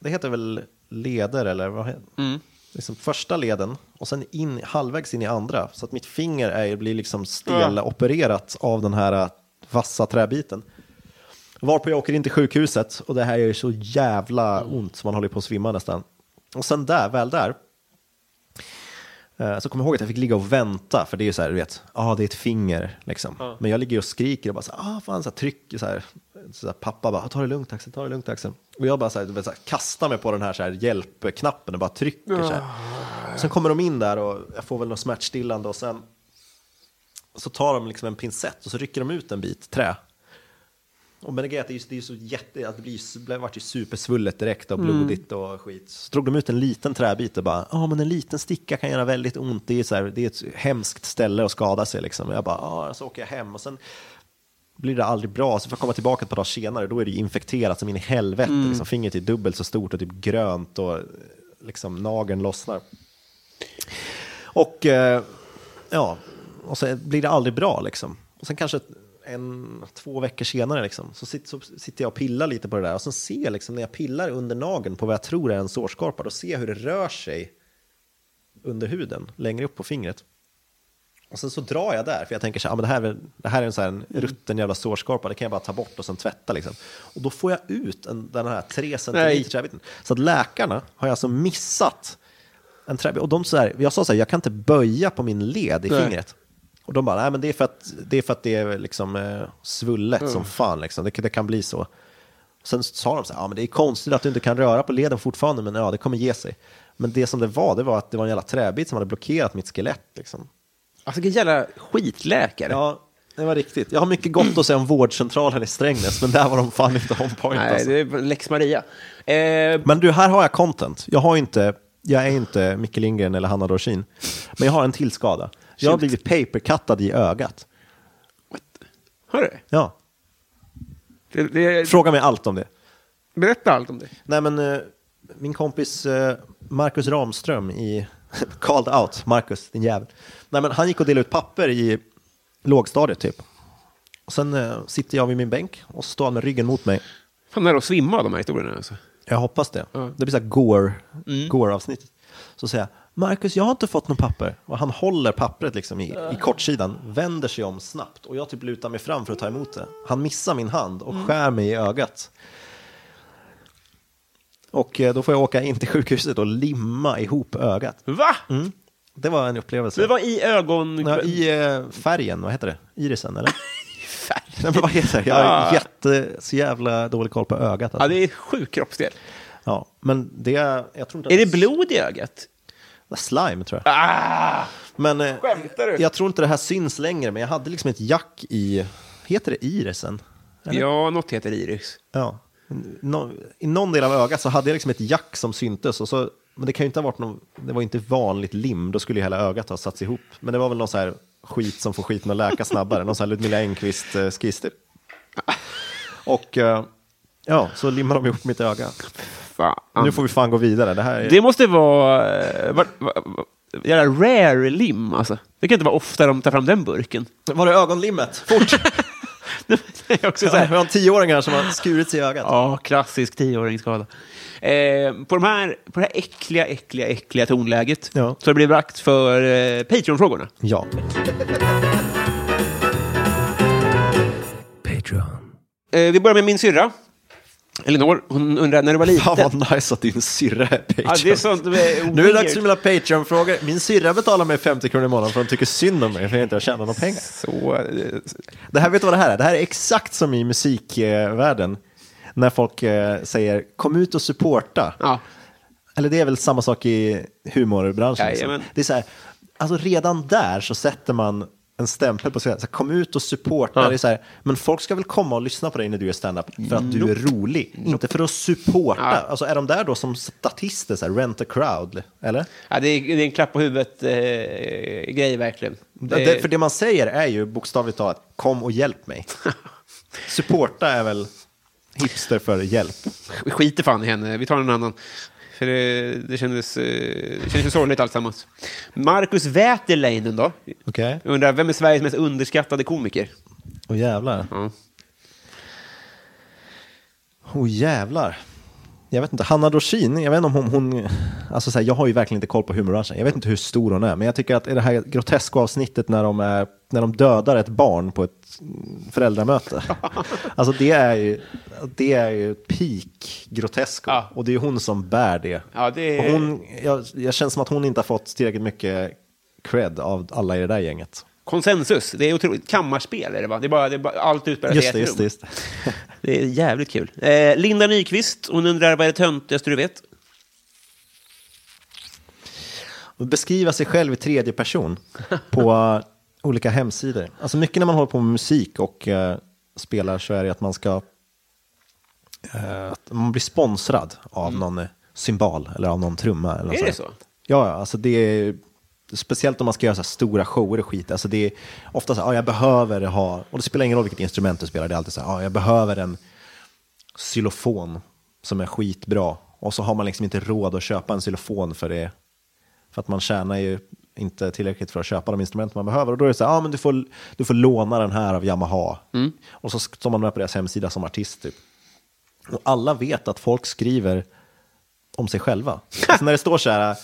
det heter väl leder eller vad heter Mm. liksom Första leden och sen in, halvvägs in i andra. Så att mitt finger är, blir liksom stelopererat av den här äh, vassa träbiten. Varpå jag åker in till sjukhuset och det här gör så jävla ont så man håller på att svimma nästan. Och sen där, väl där, eh, så kommer jag ihåg att jag fick ligga och vänta, för det är ju så här, du vet, ja ah, det är ett finger liksom. Men jag ligger och skriker och bara så här, ah fan, så här, trycker så här, så här, pappa bara, ta det lugnt Axel, ta det lugnt Axel. Och jag bara så här, vet, så här, kastar mig på den här, så här hjälpknappen och bara trycker så här. Sen kommer de in där och jag får väl något smärtstillande och sen så tar de liksom en pincett och så rycker de ut en bit trä. Och men det är ju- så jätte, att det blir, det vart ju supersvullet direkt och blodigt och skit. Så drog de ut en liten träbit och bara, ja men en liten sticka kan göra väldigt ont, det är, så här, det är ett hemskt ställe att skada sig liksom. Och jag bara, ja så åker jag hem och sen blir det aldrig bra, så får jag komma tillbaka ett par dagar senare, då är det ju infekterat som in i helvete. Liksom, fingret är dubbelt så stort och typ grönt och liksom nageln lossnar. Och eh, ja, och så blir det aldrig bra liksom. Och sen kanske en, två veckor senare liksom, så, sitter, så sitter jag och pillar lite på det där och sen ser jag liksom när jag pillar under nageln på vad jag tror är en sårskorpa, då ser jag hur det rör sig under huden, längre upp på fingret. Och sen så drar jag där, för jag tänker så här, ah, men det, här, är det här är en, så här, en rutten jävla sårskorpa, det kan jag bara ta bort och sen tvätta. Liksom. Och då får jag ut en, den här tre centimeter träbiten. Så att läkarna har alltså missat en träbit. Och de så här, jag sa så här, jag kan inte böja på min led i Nej. fingret. Och de bara, nej men det är för att det är, för att det är liksom eh, svullet som fan, liksom. det, det kan bli så. Sen sa de så här, ja men det är konstigt att du inte kan röra på leden fortfarande, men ja, det kommer ge sig. Men det som det var, det var att det var en jävla träbit som hade blockerat mitt skelett. Liksom. Alltså vilken jävla skitläkare. Ja, det var riktigt. Jag har mycket gott att säga om vårdcentralen i Strängnäs, men där var de fan inte on point. Nej, alltså. det är Lex Maria. Eh, Men du, här har jag content. Jag, har inte, jag är inte Micke Lindgren eller Hanna Dorsin, men jag har en till skada. Jag har blivit papercuttad i ögat. hörru, Ja, det, det, fråga mig allt om det. berätta allt om det. Nej, men eh, min kompis eh, Marcus Ramström i Called Out, Marcus, din jävel. Nej, men han gick och delade ut papper i lågstadiet typ. Och sen eh, sitter jag vid min bänk och så står han med ryggen mot mig. Fan, nära att svimma av de här historierna. Alltså. Jag hoppas det. Ja. Det blir så här gore, gore-avsnittet. Så säger jag, Marcus, jag har inte fått något papper. Och han håller pappret liksom i, i kortsidan, vänder sig om snabbt och jag typ lutar mig fram för att ta emot det. Han missar min hand och skär mig i ögat. Och eh, då får jag åka in till sjukhuset och limma ihop ögat. Va? Det var en upplevelse. Det var i ögon... ja, I eh, färgen, vad heter det? Irisen, eller? färg. Nej, men vad heter det? Jag har Ah. jätte, så jävla dålig koll på ögat. Ja, Alltså. det är sjuk kroppsdel. Ja, men det, jag tror inte Är att det blod i ögat? Slime tror jag. Ah! Men eh, Skämtar du? jag tror inte det här syns längre, men jag hade liksom ett jack i, heter det irisen? Eller? Ja, något heter iris. Ja. Nå, I någon del av ögat så hade jag liksom ett jack som syntes. Och så, men det kan ju inte ha varit någon, det var inte vanligt lim, då skulle ju hela ögat ha satts ihop. Men det var väl någon så här skit som får skiten att läka snabbare, någon sån här Ludmilla Engquist-skiss. Och eh, ja, så limmar de ihop mitt öga. Fan. Nu får vi fan gå vidare. Det här är... Det måste vara... eh, Va, va, va, jävla rare lim, alltså. Det kan inte vara ofta de tar fram den burken. Var det ögonlimmet? Fort! Det är också så här, vi har en tioåringar som har skurit sig i ögat. Ja, klassisk tioåringsskada. Eh, på, de här, på det här äckliga, äckliga, äckliga tonläget Ja. så har det blivit dags för eh, Patreon-frågorna. Ja. Eh, vi börjar med min syrra. Elinor, hon undrar när du var Fan liten. vad nice att din syrra är Patreon. Ja, det är sånt eh, Nu är det dags för mina Patreon-frågor. Min syrra betalar mig 50 kronor i månaden för att hon tycker synd om mig för att jag inte har tjänat några pengar. Så, eh, Det här, vet du vad det här är? Det här är exakt som i musikvärlden. När folk eh, säger kom ut och supporta. ja. Eller det är väl samma sak i humorbranschen. Liksom. Det är så här, alltså redan där så sätter man en stämpel på sig. Så här, kom ut och supporta. Ja. Det är så här, men folk ska väl komma och lyssna på dig när du gör stand-up för att du är rolig, inte för att supporta. Ja. Alltså är de där då som statister, så här, rent a crowd, eller? Ja, det, är, det är en klapp på huvudet-grej, verkligen. Det, det, för det man säger är ju bokstavligt talat, kom och hjälp mig. supporta är väl hipster för hjälp. Vi skiter fan i henne, vi tar en annan. För det, det kändes, eh, det kändes sorgligt alltsammans. Marcus Wäterleinen då? Okej? Undrar, vem är Sveriges mest underskattade komiker? Och jävlar. Ja. Oh jävlar. Jag vet inte, Hanna Dorsin, jag vet inte om hon, hon alltså så här, jag har ju verkligen inte koll på humorbranschen, jag vet inte hur stor hon är, men jag tycker att i det här groteska avsnittet när de, är, när de dödar ett barn på ett föräldramöte, alltså det är ju, det är ju peak grotesko, Ja. och det är hon som bär det. Ja, det är- Och hon, jag, jag känns som att hon inte har fått tillräckligt mycket cred av alla i det där gänget. Konsensus, det är otroligt. Kammarspel är det va? Det är bara, det är bara allt utspelar sig i Just ett det, rum. just det, just är jävligt kul. Eh, Linda Nyqvist, hon undrar vad är det töntigaste du vet? Beskriva sig själv i tredje person på olika hemsidor. Alltså mycket när man håller på med musik och uh, spelar så är det att man ska uh, att man blir sponsrad av någon uh, symbol eller av någon trumma. Eller något Mm. Är det sånt. så? Ja, ja, alltså det är speciellt om man ska göra så här stora shower och skit. Alltså det är ofta så här, ja, jag behöver ha, och det spelar ingen roll vilket instrument du spelar, det är alltid så här, ja, jag behöver en xylofon som är skitbra. Och så har man liksom inte råd att köpa en xylofon för det. För att man tjänar ju inte tillräckligt för att köpa de instrument man behöver. Och då är det så här, ja men du får, du får låna den här av Yamaha. Och så står man med på deras hemsida som artist typ. Och alla vet att folk skriver om sig själva. Alltså när det står så här,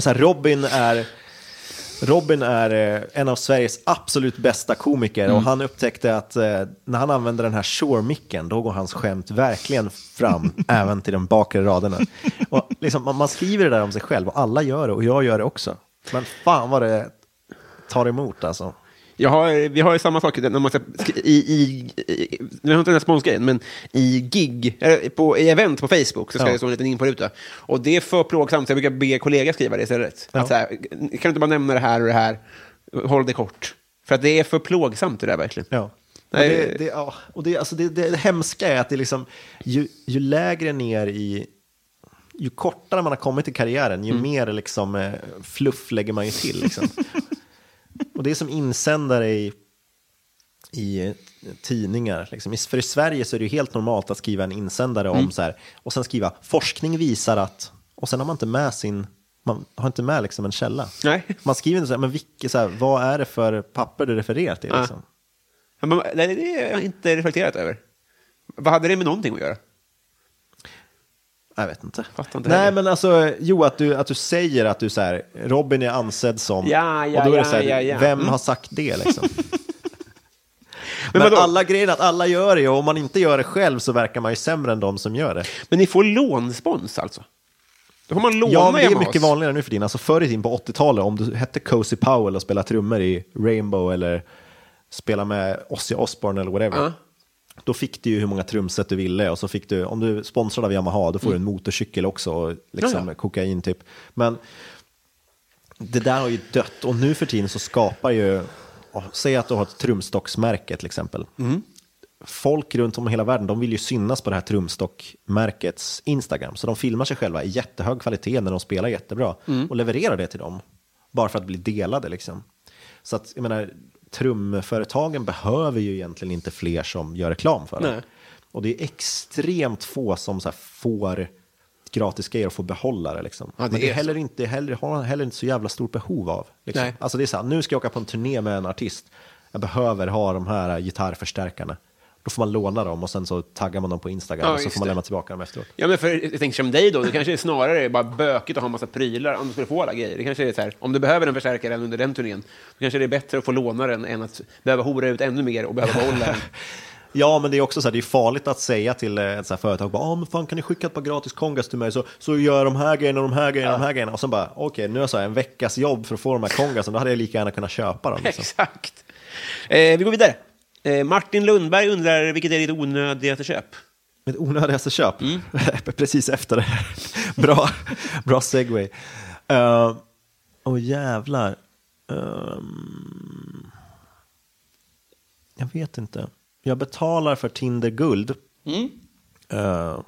så här Robin är Robin är eh, en av Sveriges absolut bästa komiker och han upptäckte att eh, när han använder den här Shure-micken då går hans skämt verkligen fram även till de bakre raderna. Och liksom, man, man skriver det där om sig själv och alla gör det och jag gör det också. Men fan vad det tar emot alltså. Jag har, vi har ju samma sak när man ska, sk- i, i, i, vi har inte den här sponsgrejen, men i gig, eller på, i event på Facebook så ska Ja. det stå en liten inforuta. Och det är för plågsamt, så jag brukar be kollegor skriva det istället. Ja. Att så här, kan du inte bara nämna det här och det här, håll det kort. För att det är för plågsamt det där verkligen. Ja. Och Nej. det, det, ja, och det, alltså det, det, det hemska är att det liksom, ju, ju lägre ner i, ju kortare man har kommit i karriären, ju mer liksom, eh, fluff lägger man ju till. Liksom. och det är som insändare i, i eh, tidningar. Liksom. För i Sverige så är det ju helt normalt att skriva en insändare om så här, och sen skriva forskning visar att, och sen har man inte med sin, man har inte med liksom en källa. Nej. Man skriver inte så här, men vilket, så här, vad är det för papper du refererar till? Liksom? Ja, Men, det, det är jag inte reflekterat över. Vad hade det med någonting att göra? Jag vet inte. Inte Nej, heller. men alltså, jo, att du, att du säger att du så här, Robin är ansedd som, Ja, ja, och då är det så här, ja, ja. vem Mm. har sagt det liksom? Men men alla grejer att alla gör det, och om man inte gör det själv så verkar man ju sämre än de som gör det. Men ni får lånspons alltså? Då får man låna Ja, det är mycket hos- vanligare nu för tiden. Alltså förr i tiden på 80-talet, om du hette Cozy Powell och spelade trummor i Rainbow eller spelade med Ozzy Osbourne eller whatever. Ja. Då fick du ju hur många trumset du ville och så fick du, om du är sponsrad av Yamaha, då får du en motorcykel också och liksom Mm. Ja, ja. kokain typ. Men det där har ju dött och nu för tiden så skapar ju, oh, säg att du har ett trumstocksmärke till exempel. Mm. Folk runt om i hela världen, de vill ju synas på det här trumstockmärkets Instagram. Så de filmar sig själva i jättehög kvalitet när de spelar jättebra Mm. och levererar det till dem. Bara för att bli delade liksom. Så att, jag menar, trumföretagen behöver ju egentligen inte fler som gör reklam för. Nej. Och det är extremt få som så får gratis grejer och får behålla det. Liksom. Ja, det Men det är heller inte, heller, har heller inte så jävla stort behov av. Liksom. Alltså det är så här, nu ska jag åka på en turné med en artist. Jag behöver ha de här gitarrförstärkarna. Då får man låna dem och sen så taggar man dem på Instagram Ja, och så får man lämna tillbaka dem efteråt. Ja, men för, jag tänker som dig då, det kanske är snarare bara bökigt att ha en massa prylar om du skulle få alla grejer. Det kanske är så här, om du behöver en förstärkare under den turnén, då kanske det är bättre att få låna den än att behöva hora ut ännu mer och behöva behålla den. Ja, men det är också så här, det är farligt att säga till eh, ett så här företag, bara, ah, men fan kan ni skicka ett par gratis kongas till mig så, så gör jag de här grejerna, de här grejerna, de här grejerna. Och sen bara, okej, nu har jag så här en veckas jobb för att få de här kongasen, då hade jag lika gärna kunnat köpa dem. Liksom. Exakt. Eh, vi går vidare. Eh, Martin Lundberg undrar vilket är ditt onödigaste köp? Mitt onödigaste köp, Mm. precis efter det här. bra, bra segway. Åh oh, jävlar. Ehm, jag vet inte. Jag betalar för Tinder Guld. Mm. Eh,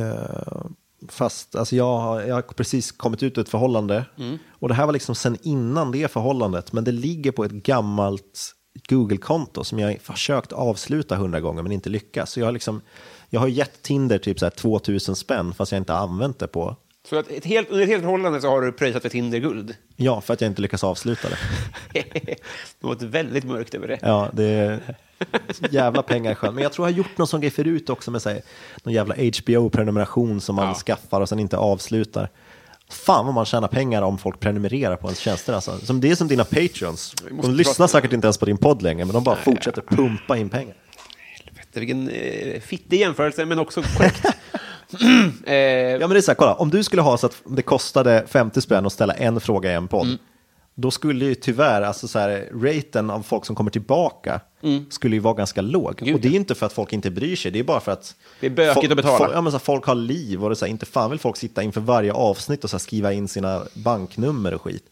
eh, fast alltså jag, har, jag har precis kommit ut ur ett förhållande. Mm. Och det här var liksom sen innan det förhållandet. Men det ligger på ett gammalt Google-konto som jag har försökt avsluta hundra gånger men inte lyckats. Så jag har, liksom, jag har gett Tinder typ så här 2000 spänn fast jag inte har använt det på. Så att ett helt, under ett helt förhållande så har du pröjsat för Tinder-guld. Ja, för att jag inte lyckas avsluta det. det låter väldigt mörkt över det. Ja, det är jävla pengar själv. Men jag tror jag har gjort någon sån grej förut också med sig, någon jävla HBO-prenumeration som man Ja. skaffar och sen inte avslutar. Fan vad man tjänar pengar om folk prenumererar på ens tjänster. Alltså. Som det är som dina patreons. De lyssnar säkert inte ens på din podd längre, men de bara fortsätter pumpa in pengar. Helvete, vilken eh, fittig jämförelse, men också korrekt. eh, Ja, men det är så här, kolla, om du skulle ha så att det kostade 50 spänn att ställa en fråga i en podd, Mm. Då skulle ju tyvärr, alltså så här, raten av folk som kommer tillbaka skulle ju vara ganska låg. Mm. Gud, och det är inte för att folk inte bryr sig, det är bara för att Det är bökigt fol- att betala. fol- ja, men så här, folk har liv och det så här, inte fan vill folk sitta inför varje avsnitt och så här, skriva in sina banknummer och skit.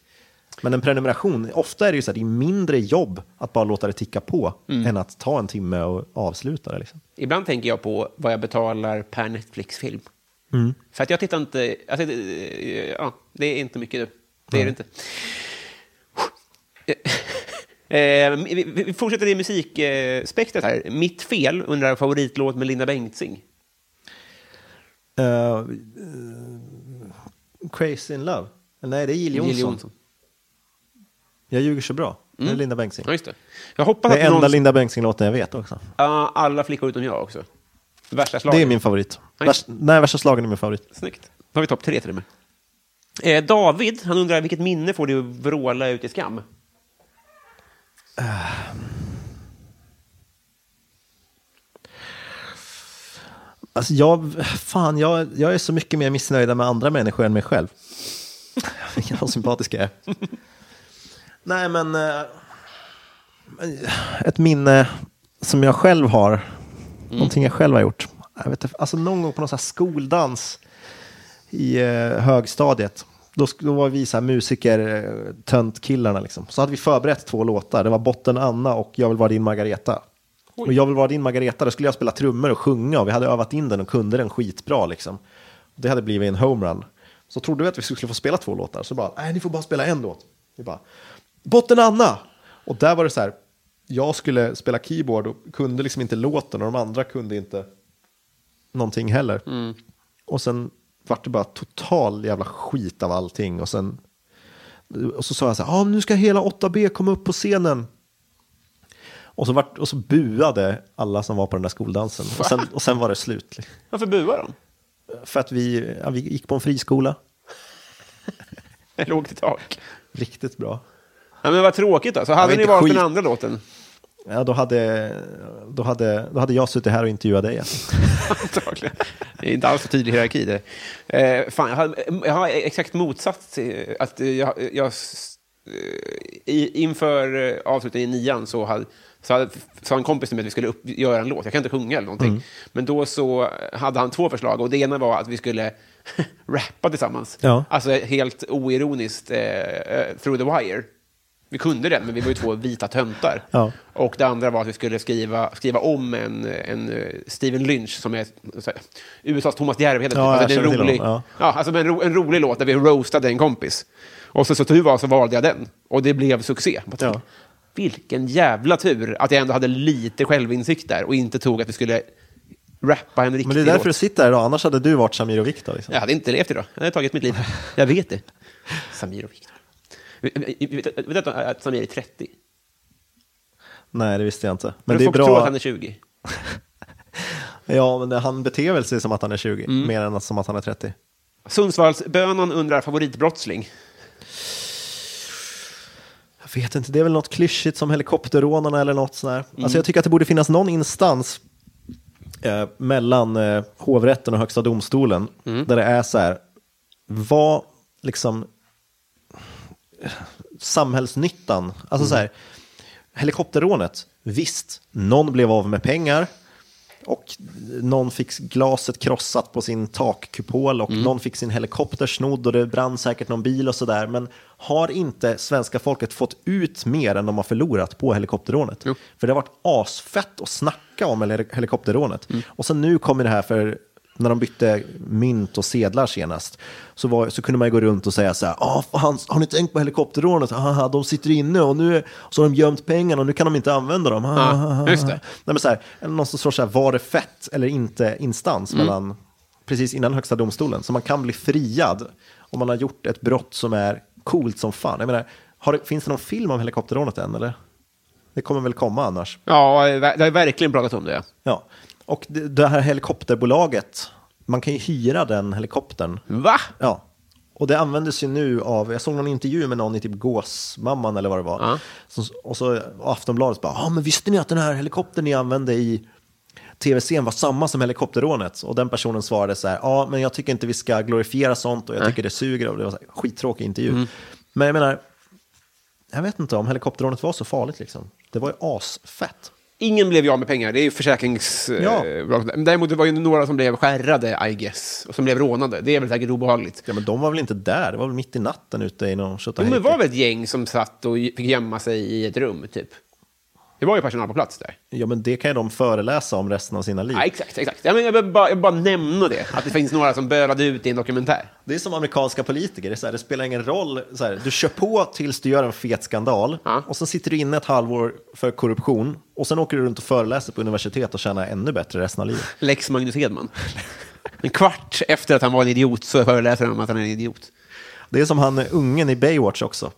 Men en prenumeration, ofta är det ju så här, det är mindre jobb att bara låta det ticka på Mm. än att ta en timme och avsluta det. Liksom. Ibland tänker jag på vad jag betalar per Netflix-film. För att jag tittar inte... Alltså, det, ja, det är inte mycket nu. Det är det inte. Eh, vi, vi fortsätter i musikspektret här. Mitt fel undrar favoritlåt med Linda Bengtzing. Eh, eh, Crazy in Love? Nej, det är Jill Johnson. Jill Johnson. Jag ljuger så bra. Det är Linda Bengtzing. Ja, just det. Jag hoppas Det är att enda någon... Linda Bengtzing-låten jag vet också. Ja, alla flickor utom jag också. Värsta slaget. Det är min favorit. Nej. Värst, nej, värsta slagen är min favorit. Snyggt. Då har vi topp tre till och med. Eh, David, han undrar vilket minne får du att vråla ut i skam? Alltså jag, fan, jag, jag är så mycket mer missnöjd med andra människor än mig själv. Vilken vad sympatisk jag är. nej, men... eh, Ett minne som jag själv har, någonting jag själv har gjort. Jag vet, alltså någon gång på någon skoldans i eh, högstadiet. Då, då var vi så här musiker, eh, töntkillarna liksom. Så hade vi förberett två låtar. Det var Botten Anna och Jag vill vara din Margareta. Och Jag vill vara din Margareta, då skulle jag spela trummor och sjunga och vi hade övat in den och kunde den skitbra liksom. Det hade blivit en homerun. Så trodde vi att vi skulle få spela två låtar, så bara, nej ni får bara spela en låt. Vi bara, Botten Anna! Och där var det så här, jag skulle spela keyboard och kunde liksom inte låten och de andra kunde inte någonting heller. Och sen vart det bara total jävla skit av allting. Och, sen, och så sa jag så här, ah, nu ska hela 8B komma upp på scenen. Och så, vart, och så buade alla som var på den där skoldansen. Och sen, och sen var det slut. Varför buar de? För att vi, ja, vi gick på en friskola. Lågt i tak. Riktigt bra. Ja, men vad tråkigt då. Så hade ni valt skit. den andra låten? Ja, då, hade, då, hade, då hade jag suttit här och intervjuat dig. Antagligen. Det är inte alls så tydlig hierarki där. Eh, fan, jag, har, jag har exakt motsatt. eh, Att jag, jag, eh, i, inför eh, avslutningen i nian så hade, så hade sa en kompis till mig att vi skulle upp, göra en låt. Jag kan inte sjunga eller någonting. Mm. Men då så hade han två förslag. Och det ena var att vi skulle rappa tillsammans. Ja. Alltså helt oironiskt, eh, through the wire. Vi kunde det, men vi var ju två vita töntar. Ja. Och det andra var att vi skulle skriva, skriva om en, en eh, Steven Lynch som är här, USAs Thomas Järvheden. Ja, alltså, en rolig, honom, ja. alltså, en, ro, en rolig låt där vi roastade en kompis. Och så, så tur var så valde jag den. Och det blev succé. Tänkte, Vilken jävla tur att jag ändå hade lite självinsikt där och inte tog att vi skulle rappa en riktig Men det är därför du låt. sitter här idag, annars hade du varit Samir och Viktor. Liksom. Jag hade inte levt idag. Jag hade tagit mitt liv. Jag vet det. Samir och Viktor. Vet du att Samir är 30? Nej, det visste jag inte. Men det är folk tror att bra. han är 20. Ja, men han beter väl sig som att han är 20, Mm. mer än som att han är 30. Sundsvallsbönan undrar favoritbrottsling. Jag vet inte, det är väl något klyschigt som helikopterrånarna eller något sånt där. Alltså jag tycker att det borde finnas någon instans eh, mellan eh, hovrätten och högsta domstolen där det är så här, vad liksom samhällsnyttan, alltså så här, helikopterrånet, visst, någon blev av med pengar, och någon fick glaset krossat på sin takkupol och någon fick sin helikopter snodd och det brann säkert någon bil och sådär. Men har inte svenska folket fått ut mer än de har förlorat på helikopterrånet? För det har varit asfett att snacka om heli- helikopterrånet. Och sen nu kommer det här för när de bytte mynt och sedlar senast, så, var, så kunde man gå runt och säga så här, ah, fan, har ni tänkt på helikopterrånet? Haha, de sitter inne och nu så har de gömt pengarna och nu kan de inte använda dem. Ja, just det. Nej, men så här, eller någon står så här, var det fett eller inte instans Mm. mellan, precis innan högsta domstolen. Så man kan bli friad om man har gjort ett brott som är coolt som fan. Jag menar, det, finns det någon film om helikopterrånet än eller? Det kommer väl komma annars. Ja, det har verkligen pratat om det. Ja, och det, det här helikopterbolaget, man kan ju hyra den helikoptern. Va? Ja, och det användes ju nu av, jag såg någon intervju med någon i typ Gåsmamman eller vad det var. Ja. Som, och så Aftonbladet bara, ja men visste ni att den här helikoptern ni använde i tv-serien var samma som helikopterrånet? Och den personen svarade så här, ja men jag tycker inte vi ska glorifiera sånt och jag tycker det suger. Och det var så här, skittråkig intervju. Mm. Men jag menar, jag vet inte om helikopterrånet var så farligt liksom. Det var ju asfett. Ingen blev ju av med pengar, det är ju försäkrings... Ja. eh. Däremot det var ju några som blev skärrade, I guess, och som blev rånade. Det är väl säkert obehagligt. Ja men de var väl inte där, det var väl mitt i natten ute i någon Jo, men det var väl ett gäng som satt och fick gömma sig i ett rum, typ. Det var ju personal på plats där. Ja men det kan ju de föreläsa om resten av sina liv. Ja, exakt, exakt. Ja, men jag, vill bara, jag vill bara nämna det, att det finns några som bölade ut i en dokumentär. Det är som amerikanska politiker, det, är så här, det spelar ingen roll. Så här, du kör på tills du gör en fet skandal Ja. och så sitter du inne ett halvår för korruption och sen åker du runt och föreläser på universitet och tjänar ännu bättre resten av livet. Lex Magnus Hedman. En kvart efter att han var en idiot så föreläser han om att han är en idiot. Det är som han ungen i Baywatch också.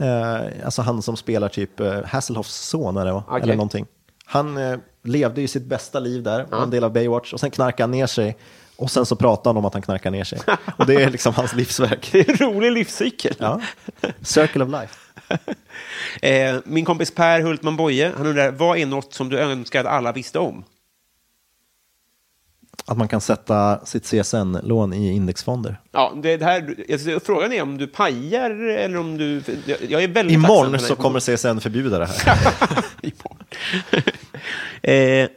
Eh, alltså han som spelar typ eh, Hasselhoffs son det, va? Okej. eller någonting. Han eh, levde ju sitt bästa liv där, var en del av Baywatch och sen knarkade han ner sig och sen så pratar han om att han knarkar ner sig. Och det är liksom hans livsverk. Det är en rolig livscykel. Ja. Circle of life. Eh, min kompis Per Hultman Boye, han undrar, vad är något som du önskar att alla visste om? Att man kan sätta sitt CSN-lån i indexfonder. Ja, det, det här, alltså, frågan är om du pajar eller om du... Jag, jag är väldigt Imorgon så kommer CSN förbjuda det här. Eh,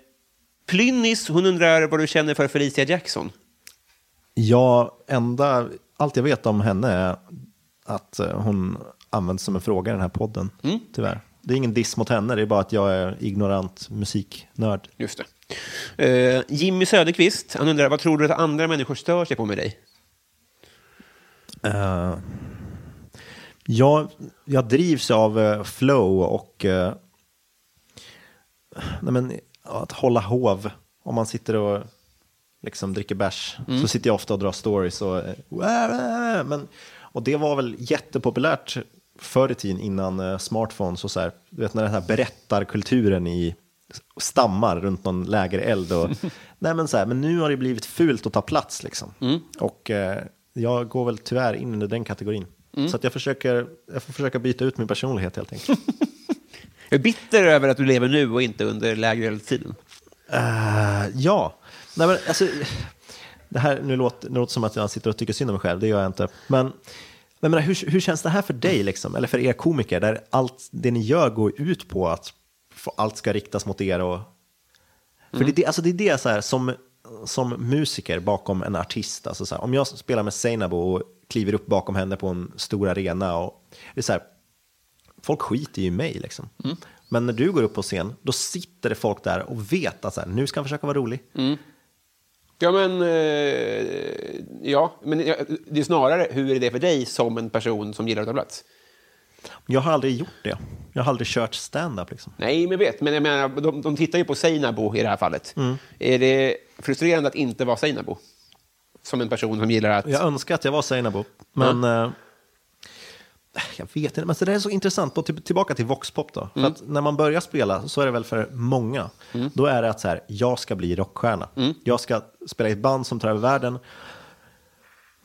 Plynnis, hon undrar vad du känner för Felicia Jackson. Ja, enda, allt jag vet om henne är att eh, hon används som en fråga i den här podden, Mm. tyvärr. Det är ingen diss mot henne, det är bara att jag är ignorant musiknörd. Just det. Eh, Jimmy Söderqvist, han undrar vad tror du att andra människor stör sig på med dig? Uh, jag, jag drivs av eh, flow och eh, nej men, att hålla hov. Om man sitter och liksom dricker bärs så sitter jag ofta och drar stories. Och, men, och det var väl jättepopulärt förr i tiden innan smartphones och så här. Du vet när den här berättarkulturen i stammar runt någon lägereld. Och, nej men, så här, men nu har det blivit fult att ta plats liksom. Och eh, jag går väl tyvärr in under den kategorin. Så att jag, försöker, jag får försöka byta ut min personlighet helt enkelt. Jag är bitter över att du lever nu och inte under lägereltiden. Eh, ja, nej men alltså, det här nu låter, det som att jag sitter och tycker synd om mig själv, det gör jag inte. Men, men menar, hur, hur känns det här för dig, liksom? eller för er komiker, där allt det ni gör går ut på att allt ska riktas mot er? Och, för det, är det, alltså det är det så här, som, som musiker bakom en artist, alltså så här, om jag spelar med Seinabo och kliver upp bakom henne på en stor arena, och, det är så här, folk skiter ju i mig liksom. Men när du går upp på scen, då sitter det folk där och vet att så här, nu ska han försöka vara rolig. Ja, men, eh, ja, men det är snarare hur är det för dig som en person som gillar att ta plats? Jag har aldrig gjort det. Jag har aldrig kört stand-up liksom. Nej, men jag vet, men jag menar, de, de tittar ju på Seinabo i det här fallet. Är det frustrerande att inte vara Seinabo? Som en person som gillar att... Jag önskar att jag var Seinabo, men eh, jag vet inte. Men så det är så intressant, till, tillbaka till Voxpop då. För att när man börjar spela så är det väl för många. Då är det att så här, jag ska bli rockstjärna. Jag ska spela i ett band som tar över världen.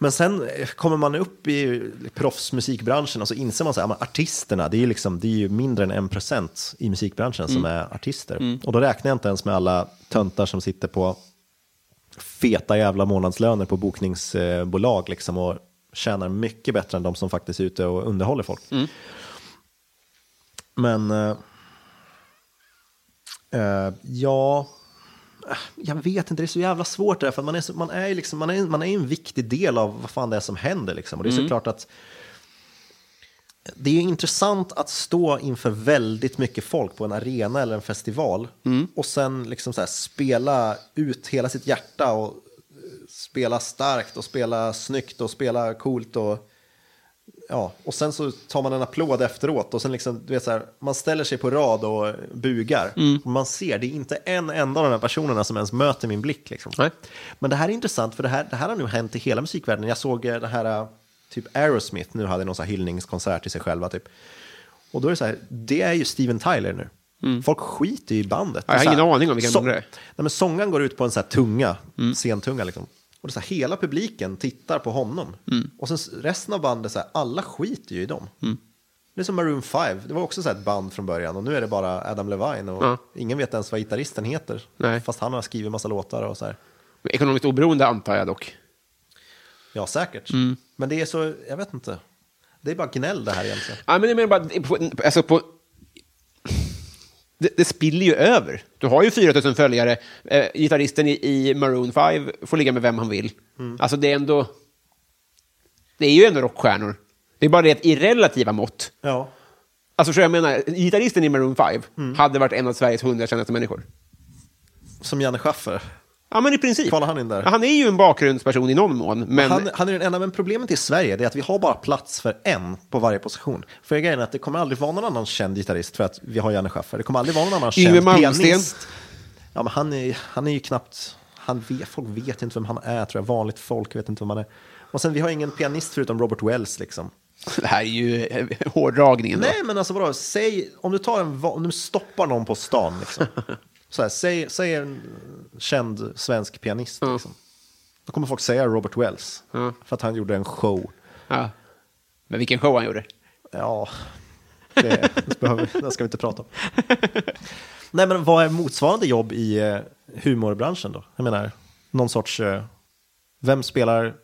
Men sen eh, kommer man upp i proffsmusikbranschen och så inser man att artisterna, det är, ju liksom, det är ju mindre än en procent i musikbranschen som är artister. Och då räknar jag inte ens med alla töntar som sitter på feta jävla månadslöner på bokningsbolag liksom och tjänar mycket bättre än de som faktiskt är ute och underhåller folk. Men eh, eh, ja, jag vet inte, det är så jävla svårt det där, för man är, så, man är, liksom, man är, man är en viktig del av vad fan det är som händer. Liksom. Och det är såklart att det är intressant att stå inför väldigt mycket folk på en arena eller en festival och sen liksom så här spela ut hela sitt hjärta och spela starkt och spela snyggt och spela coolt och ja, och sen så tar man en applåd efteråt och sen liksom, du vet så här, man ställer sig på rad och bugar. Och man ser, det är inte en enda av de här personerna som ens möter min blick. Liksom. Nej. Men det här är intressant, för det här, det här har nu hänt i hela musikvärlden. Jag såg eh, det här, eh, typ Aerosmith, nu hade någon så här hyllningskonsert till sig själva. Typ. Och då är det så här, det är ju Steven Tyler nu. Folk skiter i bandet. Ja, jag har ingen aning om vilken så- det är. Nej, men sången går ut på en så här tunga, scentunga liksom. Och det så här, hela publiken tittar på honom. Och sen resten av bandet, så här, alla skiter ju i dem. Det är som Maroon 5, det var också så ett band från början och nu är det bara Adam Levine och Ja. ingen vet ens vad gitarristen heter. Nej. Fast han har skrivit massa låtar och så här. Ekonomiskt oberoende antar jag dock. Ja, säkert. Men det är så, jag vet inte. Det är bara gnäll det här egentligen. Ja, men jag menar bara, alltså på, det, det spiller ju över. Du har ju 4 000 följare. Eh, gitarristen i, i Maroon 5 får ligga med vem han vill. Alltså det är ändå... Det är ju ändå rockstjärnor. Det är bara det att i relativa mått. Ja. Alltså så jag menar, gitarristen i Maroon 5 hade varit en av Sveriges 100 kändaste människor. Som Janne Schaffer. Ja, men i princip. Kvalar han in där? Han är ju en bakgrundsperson i någon mån, men... Han, han är den enda, men problemet i Sverige är att vi har bara plats för en på varje position. För grejen är att det kommer aldrig vara någon annan känd gitarrist för att vi har Janne Schaffer. Det kommer aldrig vara någon annan Yngwie känd Malmsteen. pianist. Ja, men han är, han är ju knappt, han vet, folk vet inte vem han är tror jag, vanligt folk vet inte vem han är. Och sen vi har ingen pianist förutom Robert Wells liksom. Det här är ju eh, hårdragningen. då. Nej, men alltså vadå, säg, om du tar en, om du stoppar någon på stan liksom. Så här, säg, säg en känd svensk pianist liksom. Då kommer folk säga Robert Wells. För att han gjorde en show. Ja. Men vilken show han gjorde. Ja, det, det, behöver, det ska vi inte prata om. Nej, men vad är motsvarande jobb i eh, humorbranschen då? Jag menar, någon sorts, eh, vem spelar,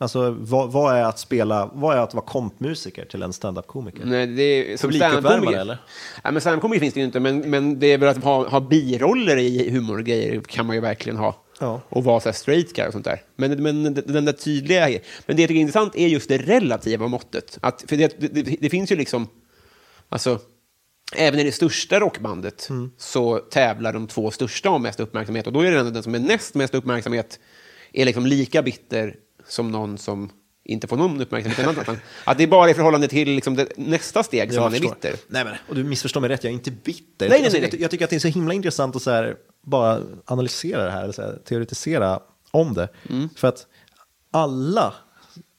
alltså vad, vad är att spela, vad är att vara kompmusiker till en standup-komiker? Nej, det är, som standup-komiker- eller? Ja, men standup-komiker finns det ju inte, men, men det är väl att ha, ha biroller i humorgrejer kan man ju verkligen ha. Ja. Och vara så här straight guy och sånt där. Men, men den där tydliga... Men det jag tycker är intressant är just det relativa måttet. Att, för det, det, det finns ju liksom... Alltså, även i det största rockbandet Mm. så tävlar de två största om mest uppmärksamhet. Och då är det den som är näst mest uppmärksamhet är liksom lika bitter som någon som inte får någon uppmärksamhet. än annan. Att det är bara i förhållande till liksom det, nästa steg som man är bitter. Nej, men, och du missförstår mig rätt, jag är inte bitter. nej, Alltså, nej. Jag, jag tycker att det är så himla intressant att så här, bara analysera det här, eller så här, teoretisera om det. Mm. För att alla,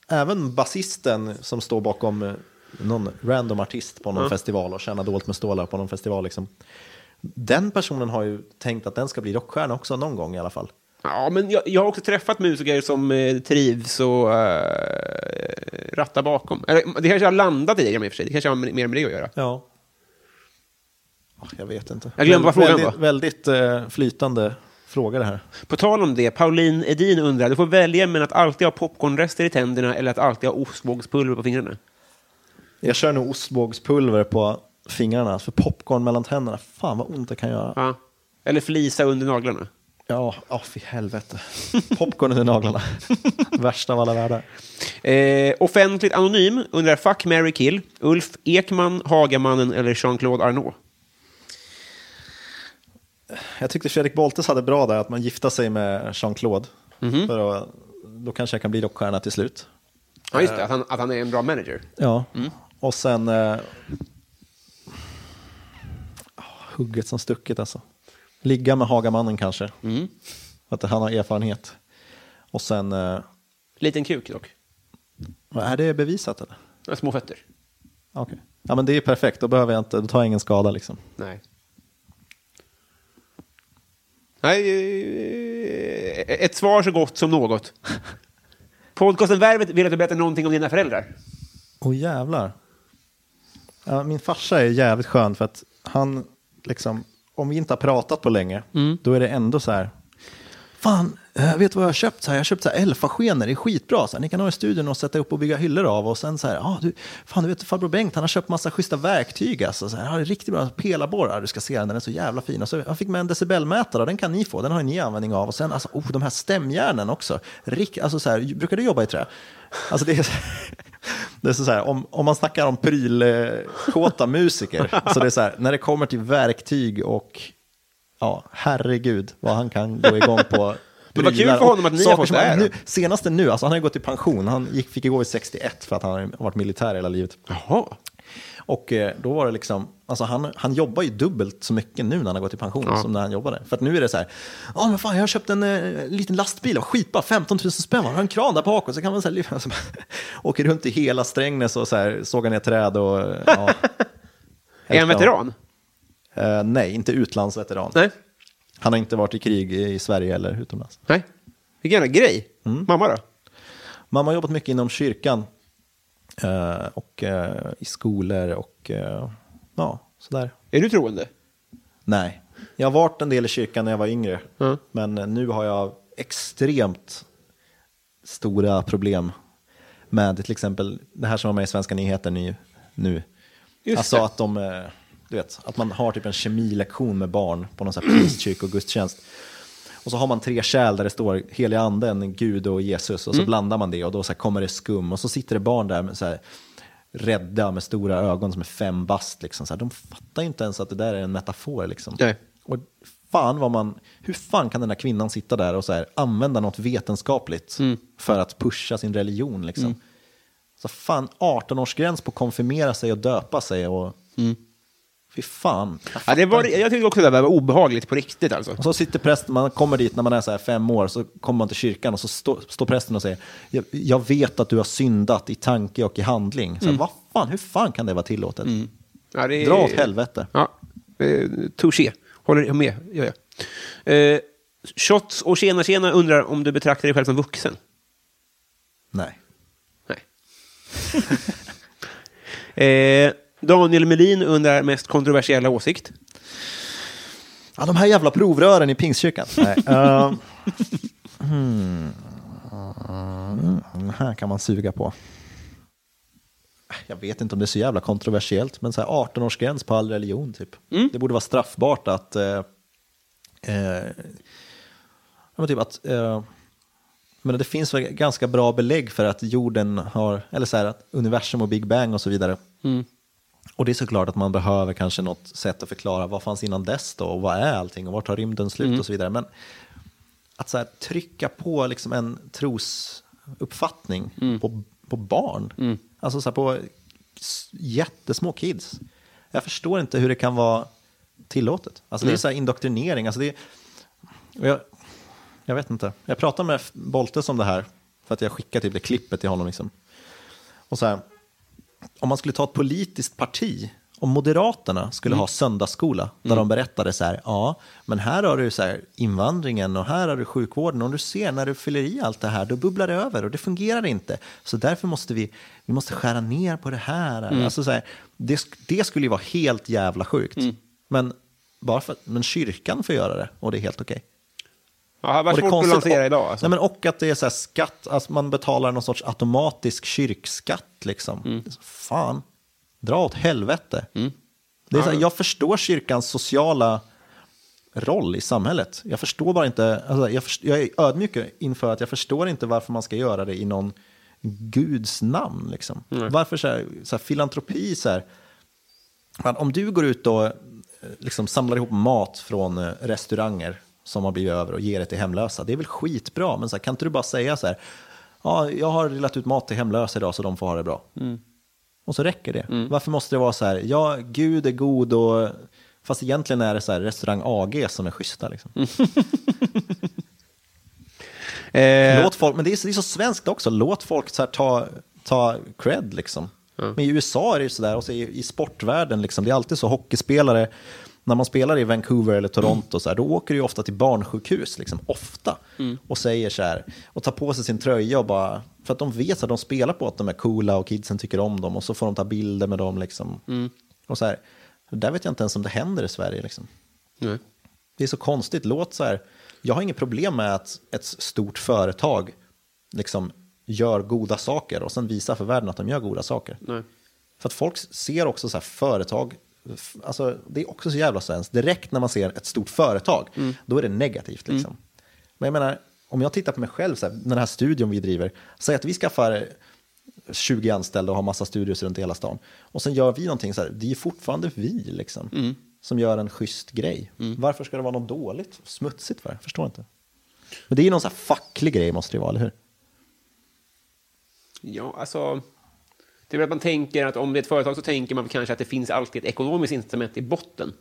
även basisten som står bakom eh, någon random artist på någon festival och tjänar dåligt med stålar på någon festival, liksom, den personen har ju tänkt att den ska bli rockstjärna också någon gång i alla fall. Ja, men jag, jag har också träffat musiker som eh, trivs och eh, rattar bakom. Eller, det kanske har landat i det i och för sig. Det kanske har mer med det att göra. Ja. Ah, Jag vet inte. Jag glömde vad frågan väldigt, var. Väldigt eh, flytande fråga det här. På tal om det, Pauline Edin undrar, du får välja mellan att alltid ha popcornrester i tänderna eller att alltid ha ostbågspulver på fingrarna. Jag kör nog ostbågspulver på fingrarna, för popcorn mellan tänderna, fan vad ont det kan göra. Ja. Eller flisa under naglarna. Ja, ja fy helvete. Popcorn under naglarna. Värsta av alla världar. Eh, offentligt anonym undrar, fuck, Mary kill. Ulf Ekman, Hagamannen eller Jean-Claude Arnault? Jag tyckte Fredrik Boltes hade bra där, att man gifta sig med Jean-Claude. För att, då kanske jag kan bli rockstjärna till slut. Ja, just det, att han, att han är en bra manager. Ja, och sen... Eh, ah, hugget som stucket alltså. Ligga med Hagamannen kanske. För att han har erfarenhet. Och sen... Eh, Liten kuk dock. är det bevisat eller? Små fötter. Okej. Ja men det är perfekt, då behöver jag inte, då tar jag ingen skada liksom. Nej. Nej, eh, ett svar så gott som något. Podcasten Värvet vill att du berättar någonting om dina föräldrar. Åh jävlar. Ja, min farsa är jävligt skön för att han, liksom, om vi inte har pratat på länge, då är det ändå så här, fan, eh, vet du vad jag har köpt? Så här, jag har köpt elfaskenor, det är skitbra. Så här, ni kan ha i studion och sätta upp och bygga hyllor av. Och sen så här, ah, du, fan du vet farbror Bengt, han har köpt massa schyssta verktyg. Alltså, så här, ah, det är riktigt bra pelarborrar, du ska se den, den är så jävla fin. Och så, jag fick med en decibelmätare, den kan ni få, den har ni användning av. Och sen alltså, oh, de här stämjärnen också. Rik, alltså, så här, brukar du jobba i trä? Alltså, det är, det är så här, om, om man snackar om prylkåta musiker, så det är så här, när det kommer till verktyg och ja, herregud vad han kan gå igång på. Men vad kul för honom att ni har fått det här nu. Senaste nu, alltså han har ju gått i pension, han gick, fick gå i 61 för att han har varit militär hela livet. Jaha. Och eh, då var det liksom, alltså han, han jobbar ju dubbelt så mycket nu när han har gått i pension som när han jobbade. För att nu är det så här, ja men fan jag har köpt en eh, liten lastbil, och skitbra, 15 000 spänn, man har en kran där bak och så kan man så här, alltså, åker runt i hela Strängnäs och så här, sågar ner träd och ja. Är han veteran? Eh, nej, inte utlandsveteran. Nej. Han har inte varit i krig i Sverige eller utomlands. Nej. Vilken jävla grej. Mm. Mamma då? Mamma har jobbat mycket inom kyrkan eh, och eh, i skolor och eh, ja, sådär. Är du troende? Nej, jag har varit en del i kyrkan när jag var yngre, Mm. men eh, nu har jag extremt stora problem med till exempel det här som var med i Svenska nyheter nu. nu. Just alltså det. att de, eh, du vet, att man har typ en kemilektion med barn på någon sån här pingstkyrkogudstjänst. Och så har man tre kärl där det står heliga anden, Gud och Jesus och så blandar man det och då så kommer det skum och så sitter det barn där med så här, rädda med stora ögon som är fem bast. Liksom. Så här, de fattar ju inte ens att det där är en metafor. Liksom. Nej. Och fan vad man, hur fan kan den där kvinnan sitta där och så här, använda något vetenskapligt för att pusha sin religion? Liksom. Så fan, 18-årsgräns på att konfirmera sig och döpa sig. Och, Fy fan. jag Ja, det var, jag tyckte också det där var obehagligt på riktigt alltså. Och så sitter prästen, man kommer dit när man är så här fem år, så kommer man till kyrkan och så står, står prästen och säger jag, jag vet att du har syndat i tanke och i handling. Så, Vad fan, hur fan kan det vara tillåtet? Ja, det är- Dra åt helvete. Ja, touché. Håller med, gör jag. Eh, Shots och Tjena Tjena undrar om du betraktar dig själv som vuxen? Nej. Nej. eh, Daniel Melin undrar mest kontroversiella åsikt. Ja, de här jävla provrören i pingstkyrkan. Nej. eh, Den här kan man suga på. Jag vet inte om det är så jävla kontroversiellt, men så här 18-årsgräns på all religion typ. Det borde vara straffbart att... Ja, men typ att eh, men det finns väl ganska bra belägg för att jorden har, eller så här, att universum och Big Bang och så vidare. Och det är såklart att man behöver kanske något sätt att förklara vad fanns innan dess då och vad är allting och vart tar rymden slut och så vidare. Men att så här, trycka på liksom en trosuppfattning på, på barn, alltså så här, på jättesmå kids. Jag förstår inte hur det kan vara tillåtet. Alltså det är så här indoktrinering. Alltså det är, jag, jag vet inte. Jag pratade med Boltes om det här för att jag skickade typ det klippet till honom. Liksom. Och så här, om man skulle ta ett politiskt parti, om Moderaterna skulle ha söndagsskola, där de berättade så här, ja, men här har du så här invandringen och här har du sjukvården, och du ser när du fyller i allt det här, då bubblar det över och det fungerar inte. Så därför måste vi, vi måste skära ner på det här. Alltså så här det, det skulle ju vara helt jävla sjukt. Men, bara för, men kyrkan får göra det och det är helt okej. Ja, Och det svårt att lansera idag. Alltså. Nej, men och att det är så här skatt, alltså man betalar någon sorts automatisk kyrkskatt. Liksom. Mm. Fan, dra åt helvete. Det är så här, jag förstår kyrkans sociala roll i samhället. Jag förstår bara inte, alltså jag, först, jag är ödmjuk inför att jag förstår inte varför man ska göra det i någon guds namn. Liksom. Varför så här, så här, filantropi, så här, om du går ut och eh, liksom samlar ihop mat från eh, restauranger som har blivit över och ger det till hemlösa, det är väl skitbra, men så här, kan inte du bara säga så här, ja, jag har delat ut mat till hemlösa idag så de får ha det bra. Och så räcker det. Varför måste det vara så här, ja, Gud är god och Fast egentligen är det så här restaurang AG som är schyssta. Liksom. Eh, Låt folk, men det är, så, det är så svenskt också, låt folk så här ta, ta cred liksom. Men i USA är det ju sådär, och så i, i sportvärlden, liksom, det är alltid så hockeyspelare, när man spelar i Vancouver eller Toronto, så här, då åker du ju ofta till barnsjukhus, liksom, ofta, och säger så här, och tar på sig sin tröja och bara, för att de vet att de spelar på att de är coola och kidsen tycker om dem, och så får de ta bilder med dem. Liksom. Och så här, där vet jag inte ens om det händer i Sverige. Liksom. nej. Det är så konstigt. Låt så här, jag har inget problem med att ett stort företag liksom gör goda saker och sen visar för världen att de gör goda saker. Nej. För att folk ser också så här företag, alltså det är också så jävla svenskt. Direkt när man ser ett stort företag, då är det negativt. Liksom. Men jag menar, om jag tittar på mig själv, så här, den här studion vi driver, säg att vi skaffar 20 anställda och har massa studios runt hela stan. Och sen gör vi någonting så här, det är fortfarande vi liksom, som gör en schysst grej. Varför ska det vara något dåligt, smutsigt för? Jag förstår inte. Men det är ju någon så här facklig grej måste det vara, eller hur? Ja, alltså... Det är att man tänker att om det är ett företag så tänker man kanske att det finns alltid ett ekonomiskt incitament i botten.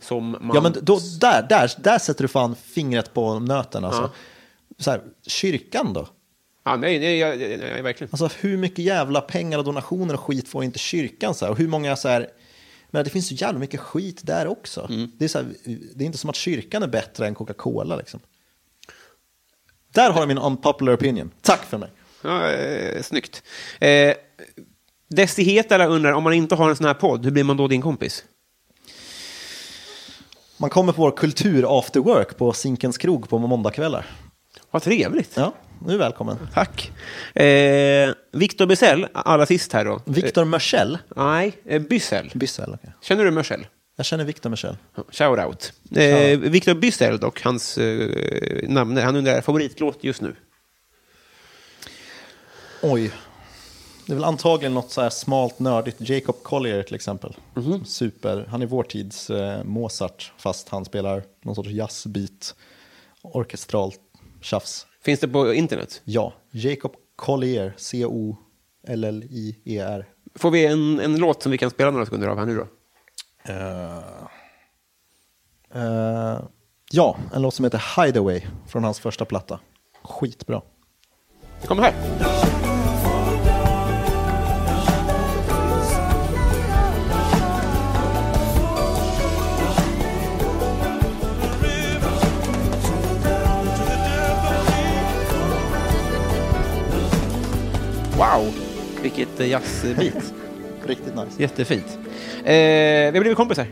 Som man... Ja, men då, där, där, där sätter du fan fingret på nöten. Alltså. Så här, kyrkan då? Ja, nej, nej, jag, jag, jag, verkligen. Alltså hur mycket jävla pengar och donationer och skit får inte kyrkan? Så här? Och hur många så här... Men det finns så jävla mycket skit där också. Det, är så här, det är inte som att kyrkan är bättre än Coca-Cola. Liksom. Där har du min unpopular opinion. Tack för mig. Ja, eh, snyggt. Eh, Desi Hetala undrar, om man inte har en sån här podd, hur blir man då din kompis? Man kommer på vår kultur after work på Zinkens krog på måndagskvällar. Vad trevligt. Ja, nu är välkommen. Tack. Eh, Victor Bysell, allra sist här då. Mörsell. Eh, nej, eh. Byssel, okej. Känner du Mörsel? Jag känner Victor Mörsell. Shout out. Eh, Victor Byssel dock, hans eh, namn, han undrar favoritlåt just nu. Oj. Det är väl antagligen något så här smalt nördigt. Jacob Collier till exempel. Super. Han är vår tids eh, Mozart, fast han spelar någon sorts jazzbeat, orkestralt tjafs. Finns det på internet? Ja, Jacob Collier, C-O-L-L-I-E-R. Får vi en, en låt som vi kan spela några sekunder av här nu då? Eh, ja, en låt som heter Hideaway från hans första platta. Skitbra. Det kommer här. Wow, vilket eh, jazzbeat. Riktigt nice. Jättefint. Eh, vi har blivit kompisar.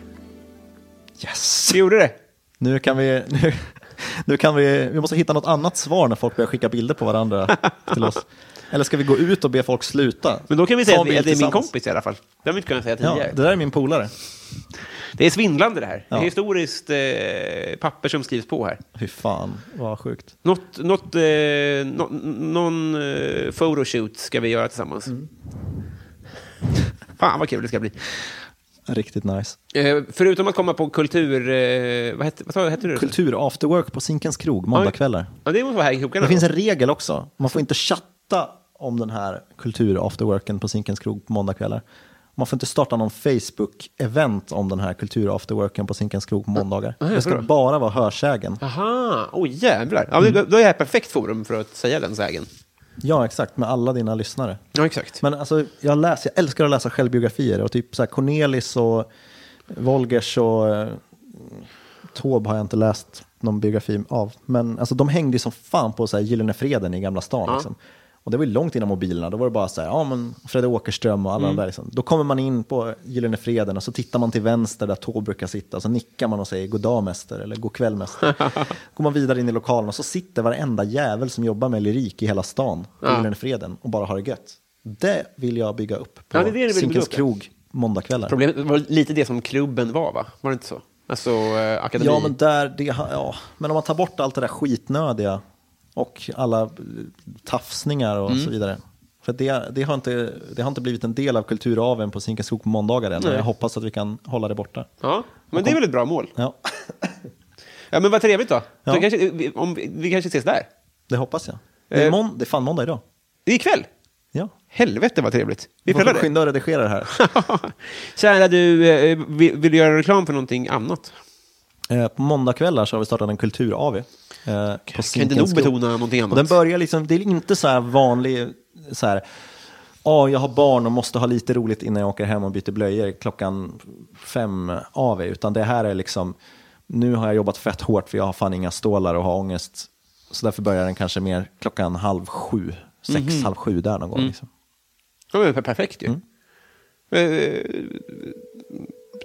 Yes! Vi gjorde det. Nu kan vi... Nu, Nu kan vi, vi måste hitta något annat svar när folk börjar skicka bilder på varandra till oss. Eller ska vi gå ut och be folk sluta? Men då kan vi säga Ta att det är min kompis i alla fall. Det har vi inte kunnat säga Ja, tidigare. det där är min polare. Det är svindlande det här. Det Ja. är historiskt eh, papper som skrivs på här. Fy fan, vad sjukt. Något, något, eh, nå- någon eh, photoshoot ska vi göra tillsammans. Mm. Fan vad kul det ska bli. Riktigt nice. Eh, förutom att komma på kultur... Eh, vad hette, vad hette det? Kultur afterwork på Zinkens krog, måndagskvällar. Ja, det måste vara här i krokarna. Det finns en regel också. Man får inte chatta om den här kultur afterworken på Zinkens krog på måndagkvällar. Man får inte starta någon Facebook-event om den här kultur afterworken på Zinkens krog på måndagar. Det ska bara vara hörsägen. Aha, oj jävlar. Ja, Mm. det- Då är jag ett perfekt forum för att säga den sägen. Ja, exakt, med alla dina lyssnare. Ja, exakt. Men alltså, jag, läser, jag älskar att läsa självbiografier och typ så här Cornelis och Wolgers och eh, Taube har jag inte läst någon biografi av. Men alltså, de hängde ju som fan på så här, Gyllene Freden i Gamla stan. Liksom. Och det var ju långt innan mobilerna. Då var det bara så här, ja men Fredde Åkerström och alla de där. Liksom. Då kommer man in på Gyllene Freden och så tittar man till vänster där Taube brukar sitta. Och så nickar man och säger god dag mäster eller god kväll mäster. går man vidare in i lokalen och så sitter varenda jävel som jobbar med lyrik i hela stan på Gyllene Freden och bara har det gött. Det vill jag bygga upp på Ja, det det Zinkens ja. krog måndagkvällar. Problemet var lite det som klubben var, va? Var det inte så? Alltså, eh, akademi. Ja, men, där, det, ja, men om man tar bort allt det där skitnödiga och alla eh, tafsningar och Mm. så vidare. För det, det, har inte, det har inte blivit en del av kulturaven på Zinkens krog på måndagar än. Jag hoppas att vi kan hålla det borta. Ja, men det är väl ett bra mål. Ja, Ja, men vad trevligt då. Ja. Så kanske, vi- om, vi- kanske ses där. det hoppas jag. Det är, Eh. mån, det är fan måndag idag. Ikväll. Ja. Helvete vad trevligt. Vi får det. skynda och redigera det här. Kära du, eh, vill, vill du göra reklam för någonting annat? På måndagkvällar så har vi startat en kultur-AV. Eh, på Kan inte nog betona någonting Och den annat. börjar liksom, det är inte så här vanlig, så här, ja jag har barn och måste ha lite roligt innan jag åker hem och byter blöjor klockan fem av utan det här är liksom, nu har jag jobbat fett hårt för jag har fan inga stålar och har ångest. Så därför börjar den kanske mer klockan halv sju, sex, Mhm. halv sju där någon gång. Liksom. Ja, men per- perfekt ju. Mm. Eh,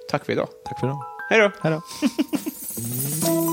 tack för idag. Tack för idag. Hej då. Hej då.